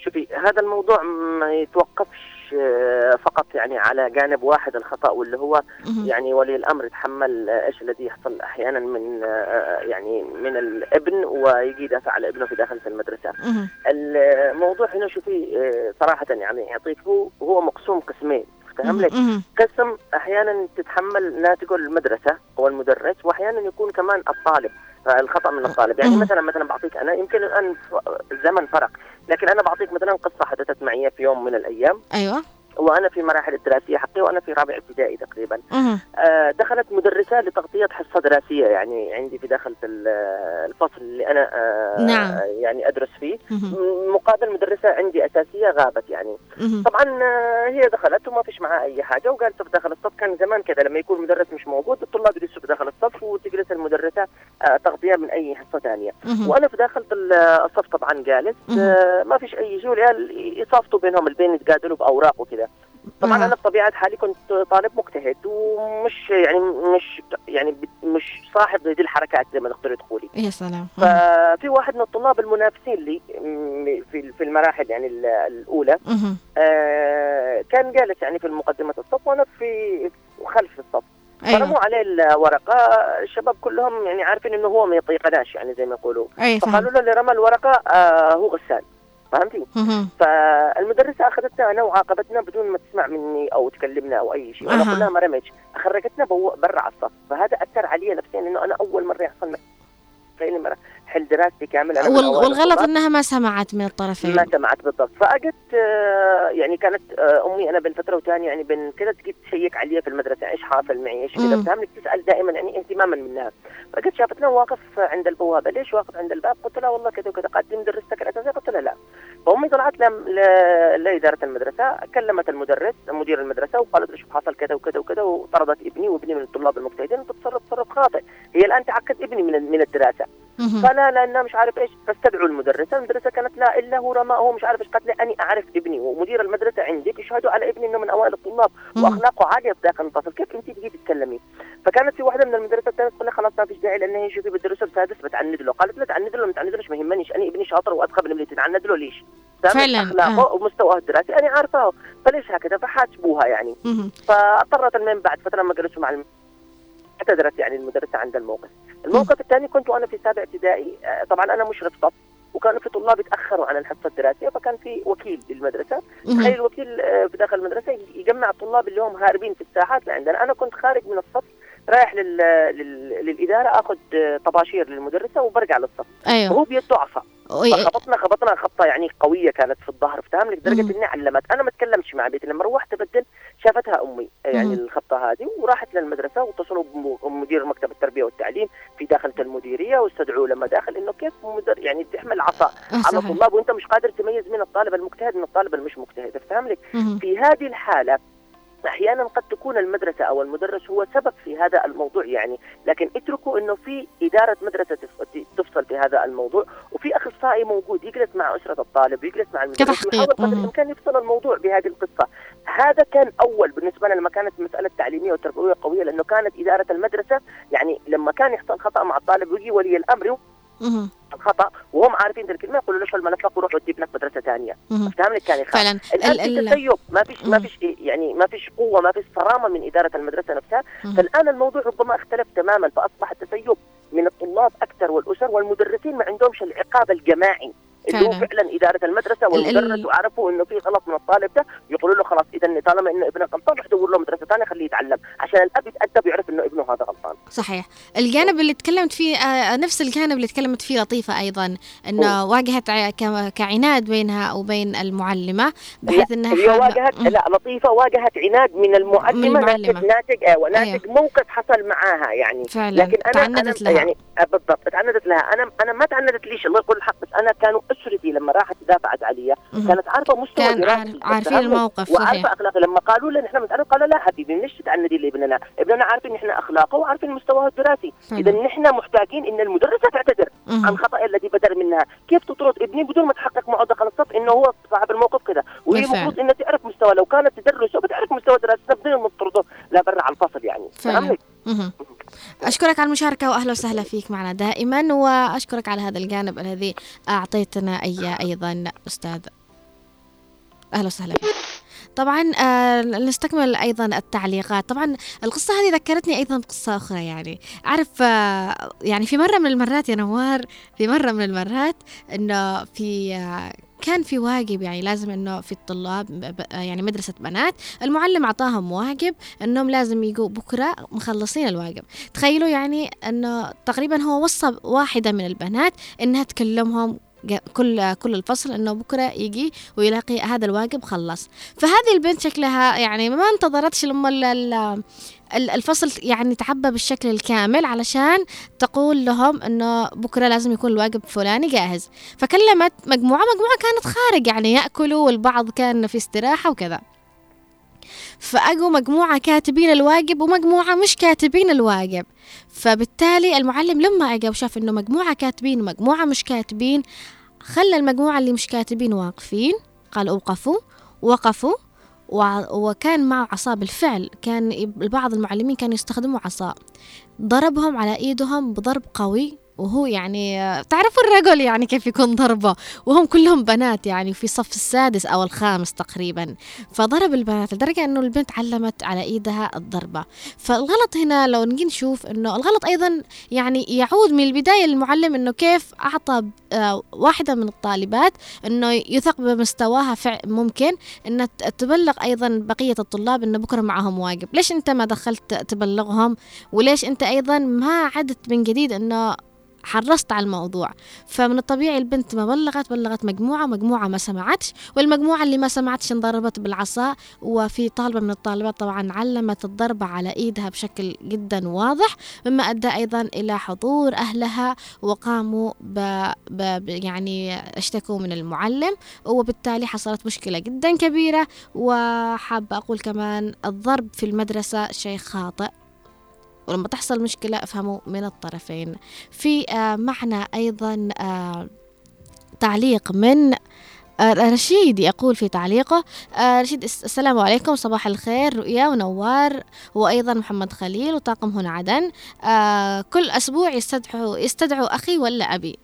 شوفي هذا الموضوع ما يتوقفش آه، فقط يعني على جانب واحد الخطأ واللي هو. يعني ولي الأمر يتحمل آه، إيش الذي يحصل أحيانا من آه، يعني من الابن ويجي يدافع على ابنه في داخل المدرسة مهم. الموضوع هنا شوفي صراحة يعني يعطيك هو هو مقسوم قسمين فهم لك. قسم أحيانا تتحمل ناتجه المدرسة أو المدرس وأحيانا يكون كمان الطالب آه، الخطأ من الطالب. يعني. مثلا مثلا بعطيك أنا يمكن الآن الزمن فرق لكن أنا بعطيك مثلا قصة حدثت معي في يوم من الأيام. أيوة. وأنا في مراحل الدراسية حقي وأنا في رابع ابتدائي تقريبا. آه، دخلت مدرسة لتغطية حصة دراسية يعني عندي في داخل الفصل اللي أنا آه، نعم. يعني أدرس فيه مهم. م- مقابل مدرسة عندي أساسية غابت يعني مهم. طبعا آه، هي دخلت وما فيش معها أي حاجة وجالسه في داخل الصف كان زمان كذا لما يكون المدرس مش موجود الطلاب يجلسوا في داخل الصف وتجلس المدرسة آه، تغطية من أي حصة ثانية. وأنا في داخل ال- الصف طبعا جالس. آه، ما فيش أي شيء والعيال يصافطوا بينهم البين يتقاتلوا بأوراق وكذا طبعا أها. أنا بطبيعة حالي كنت طالب مجتهد ومش يعني مش يعني مش صاحب ذي الحركات زي ما تقدري تقولي يا سلام ففي واحد من الطلاب المنافسين لي في في المراحل يعني ال- الأولى مهم. آه، كان جالس يعني في مقدمة الصف وأنا في خلف الصف أيوة. فرموا عليه الورقة الشباب كلهم يعني عارفين إنه هو ما يطيقناش يعني زي ما يقولوا أي فهم. فقالوا له اللي رمى الورقة آه هو غسان فهمتي؟ فالمدرسة أخذتنا أنا وعاقبتنا بدون ما تسمع مني أو تكلمنا أو أي شيء. وأنا. كلها ما رميتش خرجتنا برا على الصف. فهذا أثر علي نفسيا إنه أنا أول مرة يحصل تخيلي مرة. حل دراستي كامل أنا وال- والغلط. إنها ما سمعت من الطرفين. ما سمعت بالضبط. فأجت آه، يعني كانت آه، أمي أنا بين فترة وثانيه يعني بين كذا تجي تشيك علي في المدرسة. إيش حاصل معي؟ إيش كذا. فهمني تسال دائما يعني اهتماما منها. فجت شافتنا واقف عند البوابة. ليش واقف عند الباب؟ قلت لها والله كذا وكذا قالت لي مدرستك الأساسية؟ قلت لها لا. فامي طلعت لإدارة المدرسة كلمت المدرس مدير المدرسة وقالت له شوف حصل كذا وكذا وكذا وطردت ابني وابني من الطلاب المجتهدين وتتصرف تصرف خاطئ هي الآن تعقد ابني من من الدراسة. فلا لأنه مش عارف إيش فاستدعوا المدرسة المدرسة كانت لا إلا هو هو مش عارف إيش قالت لي أني أعرف ابني ومدير المدرسة عندك يشهدوا على ابني إنه من أوائل الطلاب. وأخلاقه عالية في داخل الفصل كيف أنت تجي تتكلمي فكانت في واحدة من المدرسة الثانية تقول لي خلاص ما فيش داعي لأن هي شوفي بالدرس السادس بتعند له قالت له تعند له ما تعند ما يهمنيش أنا ابني شاطر واتقى من اللي تتعند له ليش؟ فعلاً، أخلاقه آه. ومستواه الدراسي أنا عارفاه فليش هكذا فحاسبوها يعني. فاضطرت المهم بعد فترة لما جلسوا مع الم... اعتذرت يعني المدرسة عند الموقف. الموقف الثاني كنت وأنا في سابع ابتدائي آه، طبعا أنا مشرف صف وكانوا في طلاب يتأخروا عن الحصة الدراسية فكان في وكيل للمدرسة. تخيل الوكيل آه، في داخل المدرسة يجمع الطلاب اللي هم هاربين في الساحات لعندنا أنا كنت خارج من الصف رايح لل... لل... للإدارة آخذ طباشير للمدرسة وبرجع للصف. أيوه. وهو بيده عصا فخبطنا خبطنا خبطة يعني قوية كانت في الظهر فاهم لدرجة. إني علمت. أنا ما تكلمتش مع بيتي. لما روحت ابدل شافتها أمي يعني. الخبطة هذه وراحت للمدرسة واتصلوا بمدير مكتب التربية والتعليم في داخله المديرية واستدعوه لما داخل إنه كيف مدر يعني تحمل عصا. على. الطلاب وأنت مش قادر تميز من الطالب المجتهد من الطالب المش مجتهد. فاهم لك. في هذه الحالة أحيانا قد تكون المدرسة أو المدرس هو سبب في هذا الموضوع يعني لكن اتركوا إنه في إدارة مدرسة تف- تفصل في هذا الموضوع وفي أخصائي موجود يجلس مع أسرة الطالب ويجلس مع المدرس. ويحاول قدر. الإمكان يفصل الموضوع بهذه القصة هذا كان أول بالنسبة لنا لما كانت مسألة تعليمية وتربوية قوية لأنه كانت إدارة المدرسة يعني لما كان يحصل خطأ مع الطالب ويجي ولي الأمر الخطا وهم عارفين ذي الكلمة يقولوا له شو الملفك وروح ودي ابنك مدرسة ثانية. لك كان يخاف فعلا. الآن ال- في ال- تسيب ما فيش ما. فيش إيه يعني ما فيش قوة ما فيش صرامة من إدارة المدرسة نفسها. فالآن الموضوع ربما اختلف تماما فأصبح التسيب من الطلاب أكثر والأسر والمدرسين ما عندهمش العقاب الجماعي. اللي هو فعلاً. إدارة المدرسة ال- ال- والمدرس وعرفوا إنه في غلط من الطالب ده يقولوا له خلاص اذا طالما إنه ابنك غلطان روح دور له مدرسة ثانية خليه يتعلم. عشان الأب يتادب ويعرف إنه ابنه هذا غلطان. صحيح. الجانب اللي تكلمت فيه آه، نفس الجانب اللي تكلمت فيه لطيفة أيضا أنه واجهت كعناد بينها وبين المعلمة بحيث لا، أنها هي واجهت. لا لطيفة واجهت عناد من المعلمه, من المعلمة. ناتج ناتج أيوه. ناتج موقف حصل معاها يعني. فعلا. لكن أنا تعندت أنا لها. يعني آه، بالضبط. تعندت لها. أنا أنا ما تعندت ليش الله يقول الحق بس أنا كانوا اسرتي لما راحت دافعت علي مهم. كانت عارفة مستوى كان دراسي عارفين؟ الموقف، صحيح. وعارفة أخلاقي لما قالوا لنا إحنا بنتعلم قالوا لا حبيبي ليش تتعندي لابننا؟ ابننا عارفين إحنا أخلاقه وعارفين مستواه الدراسي. اذا نحن محتاجين إن المدرسة تعتذر. عن خطأ الذي بدر منها كيف تطرد ابني بدون ما تحقق معه دخل الصف إنه هو صاحب الموقف كذا وهي. المفروض انها تعرف مستوى لو كانت تدرسه بتعرف مستوى دراسته بدون ما تطرده لا برا على الفصل يعني فهمت؟ أشكرك على المشاركة وأهلا وسهلا فيك معنا دائما وأشكرك على هذا الجانب الذي أعطيتنا إياه أيضا أستاذ. أهلا وسهلا فيك. طبعا آه نستكمل أيضا التعليقات. طبعا القصة هذه ذكرتني أيضا بقصة أخرى يعني. أعرف آه يعني في مرة من المرات يا نوار في مرة من المرات إنه في آه كان في واجب يعني لازم إنه في الطلاب يعني مدرسة بنات المعلم أعطاهم واجب إنهم لازم يجوا بكرة مخلصين الواجب. تخيلوا يعني إنه تقريبا هو وصى واحدة من البنات إنها تكلمهم كل كل الفصل إنه بكرة يجي ويلاقي هذا الواجب خلص. فهذه البنت شكلها يعني ما انتظرتش لما الفصل يعني تعبى بالشكل الكامل علشان تقول لهم إنه بكرة لازم يكون الواجب فلاني جاهز. فكلمت مجموعة مجموعة كانت خارج يعني يأكلوا والبعض كان في استراحة وكذا. فأجوا مجموعة كاتبين الواجب ومجموعة مش كاتبين الواجب. فبالتالي المعلم لما أجى وشاف إنه مجموعة كاتبين ومجموعة مش كاتبين خلى المجموعة اللي مش كاتبين واقفين قال أوقفوا وقفوا وكان معه عصا بالفعل. كان بعض المعلمين كانوا يستخدموا عصا. ضربهم على إيدهم بضرب قوي. وهو يعني تعرفوا الرجل يعني كيف يكون ضربة؟ وهم كلهم بنات يعني في صف السادس أو الخامس تقريبا. فضرب البنات لدرجة أنه البنت علمت على إيدها الضربة. فالغلط هنا لو نجي نشوف أنه الغلط أيضا يعني يعود من البداية للمعلم أنه كيف أعطى آه، واحدة من الطالبات أنه يثق بمستواها ممكن أن تبلغ أيضا بقية الطلاب أنه بكرة معهم واجب. ليش أنت ما دخلت تبلغهم؟ وليش أنت أيضا ما عدت من جديد أنه حرصت على الموضوع. فمن الطبيعي البنت ما بلغت بلغت مجموعة مجموعة ما سمعتش والمجموعة اللي ما سمعتش انضربت بالعصا. وفي طالبة من الطالبات طبعا علمت الضربة على إيدها بشكل جدا واضح مما أدى أيضا إلى حضور أهلها وقاموا ب... ب... يعني اشتكوا من المعلم. وبالتالي حصلت مشكلة جدا كبيرة. وحابة أقول كمان الضرب في المدرسة شيء خاطئ. ولما تحصل مشكلة افهموا من الطرفين. في آه معنى أيضا آه تعليق من آه رشيد يقول في تعليقه رشيد السلام عليكم صباح الخير رؤيا ونوار وأيضا محمد خليل وطاقم هنا عدن. كل أسبوع يستدعوا يستدعوا أخي ولا أبي.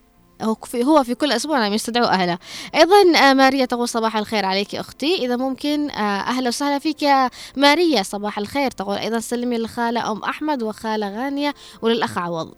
هو في كل أسبوع عم يستدعوا أهله. أيضا آه، ماريا تقول صباح الخير عليك أختي. إذا ممكن آه، أهلا وسهلا فيك يا ماريا. صباح الخير تقول أيضا سلمي للخاله أم أحمد وخالة غانية وللأخ عوض.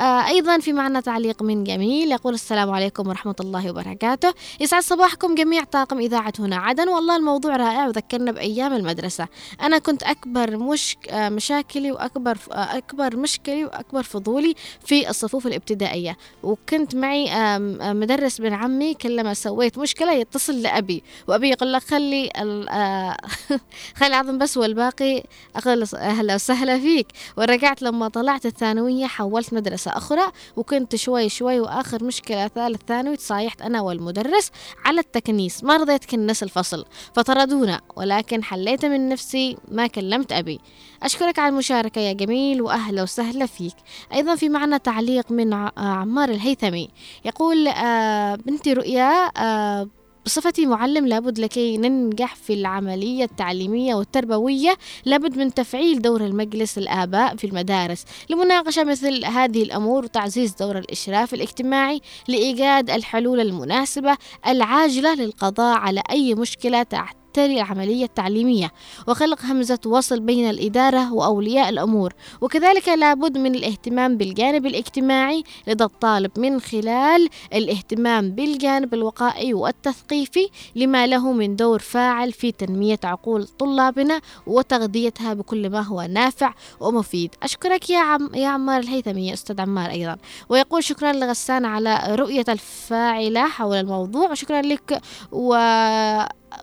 أيضا في معنا تعليق من جميل يقول السلام عليكم ورحمة الله وبركاته. يسعد صباحكم جميع طاقم إذاعة هنا. عدن والله الموضوع رائع وذكرنا بأيام المدرسة. أنا كنت أكبر مش آه مشاكلي وأكبر آه أكبر مشكلي وأكبر فضولي في الصفوف الابتدائية. وكنت معي آه مدرس بن عمي كلما سويت مشكلة يتصل لأبي وأبي يقول لك خلي آه خلي العظم بس والباقي أقول أهلا وسهلا فيك. ورجعت لما طلعت الثانوية حولت مدرسة. مدرسة أخرى وكنت شوي شوي وآخر مشكلة ثالث ثانوي تصايحت أنا والمدرس على التكنيس ما رضيت كنس الفصل فطردونا ولكن حليت من نفسي ما كلمت أبي. أشكرك على المشاركة يا جميل وأهلا وسهلا فيك. أيضا في معنا تعليق من عمار الهيثمي يقول آه بنتي رؤيا آه بصفتي معلم لابد لكي ننجح في العملية التعليمية والتربوية لابد من تفعيل دور المجلس الآباء في المدارس لمناقشة مثل هذه الأمور وتعزيز دور الإشراف الاجتماعي لإيجاد الحلول المناسبة العاجلة للقضاء على أي مشكلة تحت تختاري العملية التعليمية وخلق همزة وصل بين الإدارة وأولياء الأمور. وكذلك لابد من الاهتمام بالجانب الاجتماعي لدى الطالب من خلال الاهتمام بالجانب الوقائي والتثقيفي لما له من دور فاعل في تنمية عقول طلابنا وتغذيتها بكل ما هو نافع ومفيد. أشكرك يا عم يا عمار الهيثمي يا أستاذ عمار أيضا. ويقول شكرا لغسان على رؤية الفاعلة حول الموضوع. وشكرا لك و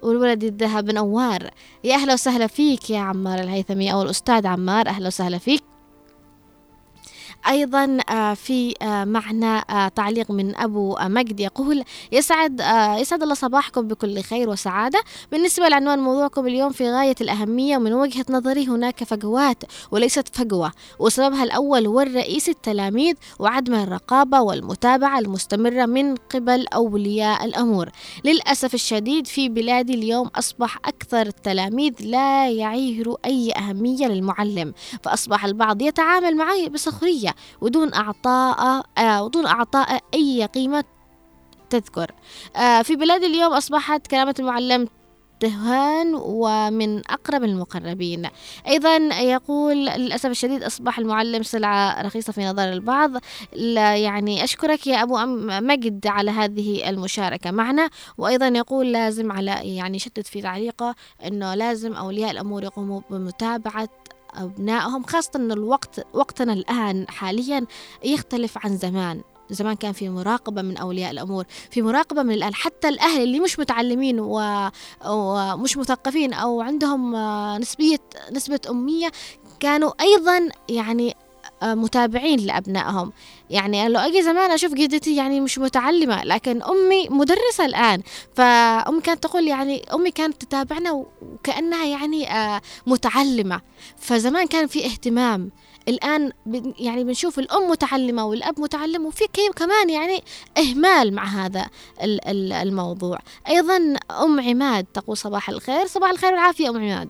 والولد الذهب نوار يا أهلا وسهلا فيك يا عمار الهيثمي أو الأستاذ عمار أهلا وسهلا فيك. أيضا آه، في آه، معنا آه، تعليق من أبو مجد يقول يسعد يسعد الله صباحكم بكل خير وسعادة. بالنسبة لعنوان موضوعكم اليوم في غاية الأهمية ومن وجهة نظري هناك فجوات وليست فجوة. وسببها الأول هو الرئيس التلاميذ وعدم الرقابة والمتابعة المستمرة من قبل أولياء الأمور. للأسف الشديد في بلادي اليوم أصبح أكثر التلاميذ لا يعيروا أي أهمية للمعلم فأصبح البعض يتعامل معه بسخرية ودون أعطاء آه ودون أعطاء أي قيمة تذكر. آه في بلاد اليوم أصبحت كلمة المعلم تهان ومن أقرب المقربين. أيضا يقول للأسف الشديد أصبح المعلم سلعة رخيصة في نظر البعض. لا يعني أشكرك يا أبو مجد على هذه المشاركة معنا. وأيضا يقول لازم على يعني شتت في تعليقه أنه لازم أولياء الأمور يقوموا بمتابعة أبنائهم خاصة أن الوقت وقتنا الآن حاليا يختلف عن زمان. زمان كان في مراقبة من أولياء الأمور في مراقبة من الأهل. حتى الأهل اللي مش متعلمين ومش مثقفين أو عندهم نسبية نسبة أمية كانوا أيضا يعني آه، متابعين لأبنائهم. يعني لو أجي زمان أشوف جدتي يعني مش متعلمة لكن أمي مدرسة الآن. فأمي كانت تقول يعني أمي كانت تتابعنا وكأنها يعني آه، متعلمة. فزمان كان في اهتمام. الآن يعني بنشوف الأم متعلمة والأب متعلم وفي كمان يعني إهمال مع هذا الموضوع. أيضا أم عماد تقول صباح الخير. صباح الخير والعافية أم عماد.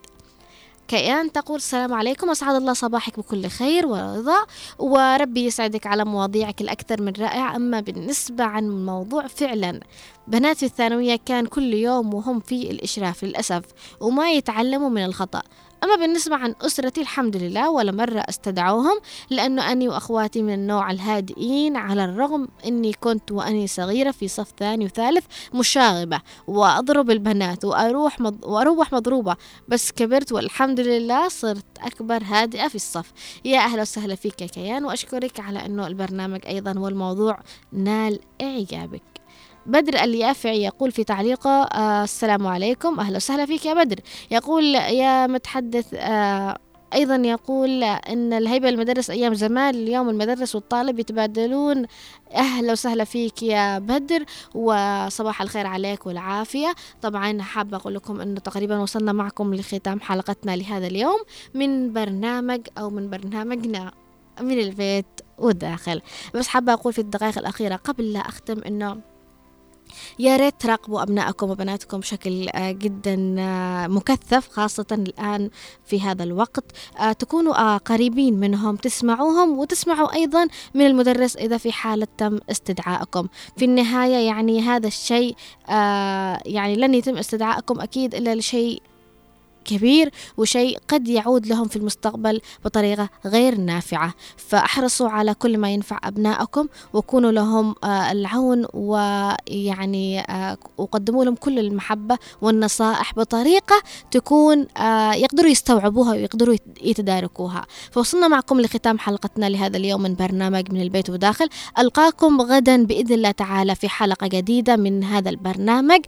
كيان تقول السلام عليكم أسعد الله صباحك بكل خير ورضا وربي يسعدك على مواضيعك الأكثر من رائعة. أما بالنسبة عن الموضوع فعلا بنات الثانوية كان كل يوم وهم في الإشراف للأسف وما يتعلموا من الخطأ. أما بالنسبة عن أسرتي الحمد لله ولا مرة أستدعوهم لأنه أني وأخواتي من النوع الهادئين على الرغم أني كنت وأني صغيرة في صف ثاني وثالث مشاغبة وأضرب البنات وأروح مض... وأروح مضروبة. بس كبرت والحمد لله صرت أكبر هادئة في الصف. يا أهلا وسهلا فيك يا كيان وأشكرك على أنه البرنامج أيضا والموضوع نال إعجابك. بدر اليافعي يقول في تعليقه آه السلام عليكم أهلا وسهلا فيك يا بدر. يقول يا متحدث آه أيضا يقول أن الهيبة المدرس أيام زمان اليوم المدرس والطالب يتبادلون. أهلا وسهلا فيك يا بدر وصباح الخير عليك والعافية. طبعا حابة أقول لكم أنه تقريبا وصلنا معكم لختام حلقتنا لهذا اليوم من برنامج أو من برنامجنا من البيت والداخل. بس حابة أقول في الدقائق الأخيرة قبل لا أختم أنه يا ريت تراقبوا أبنائكم وبناتكم بشكل آه، جدا آه، مكثف خاصة الآن في هذا الوقت. آه، تكونوا قريبين منهم تسمعوهم وتسمعوا أيضا من المدرس إذا في حالة تم استدعائكم. في النهاية يعني هذا الشيء يعني لن يتم استدعائكم أكيد إلا لشيء كبير وشيء قد يعود لهم في المستقبل بطريقة غير نافعة. فأحرصوا على كل ما ينفع أبنائكم وكونوا لهم آه، العون ويعني آه، وقدموا لهم كل المحبة والنصائح بطريقة تكون آه، يقدروا يستوعبوها ويقدروا يتداركوها. فوصلنا معكم لختام حلقتنا لهذا اليوم من برنامج من البيت وداخل. ألقاكم غدا بإذن الله تعالى في حلقة جديدة من هذا البرنامج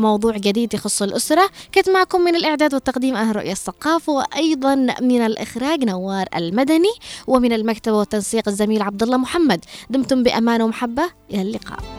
موضوع جديد يخص الأسرة. كنت معكم من الإعداد الإعداد والتقديم أهل رؤية الثقافة وأيضا من الإخراج نوار المدني ومن المكتبة والتنسيق الزميل عبد الله محمد. دمتم بأمان ومحبة إلى اللقاء.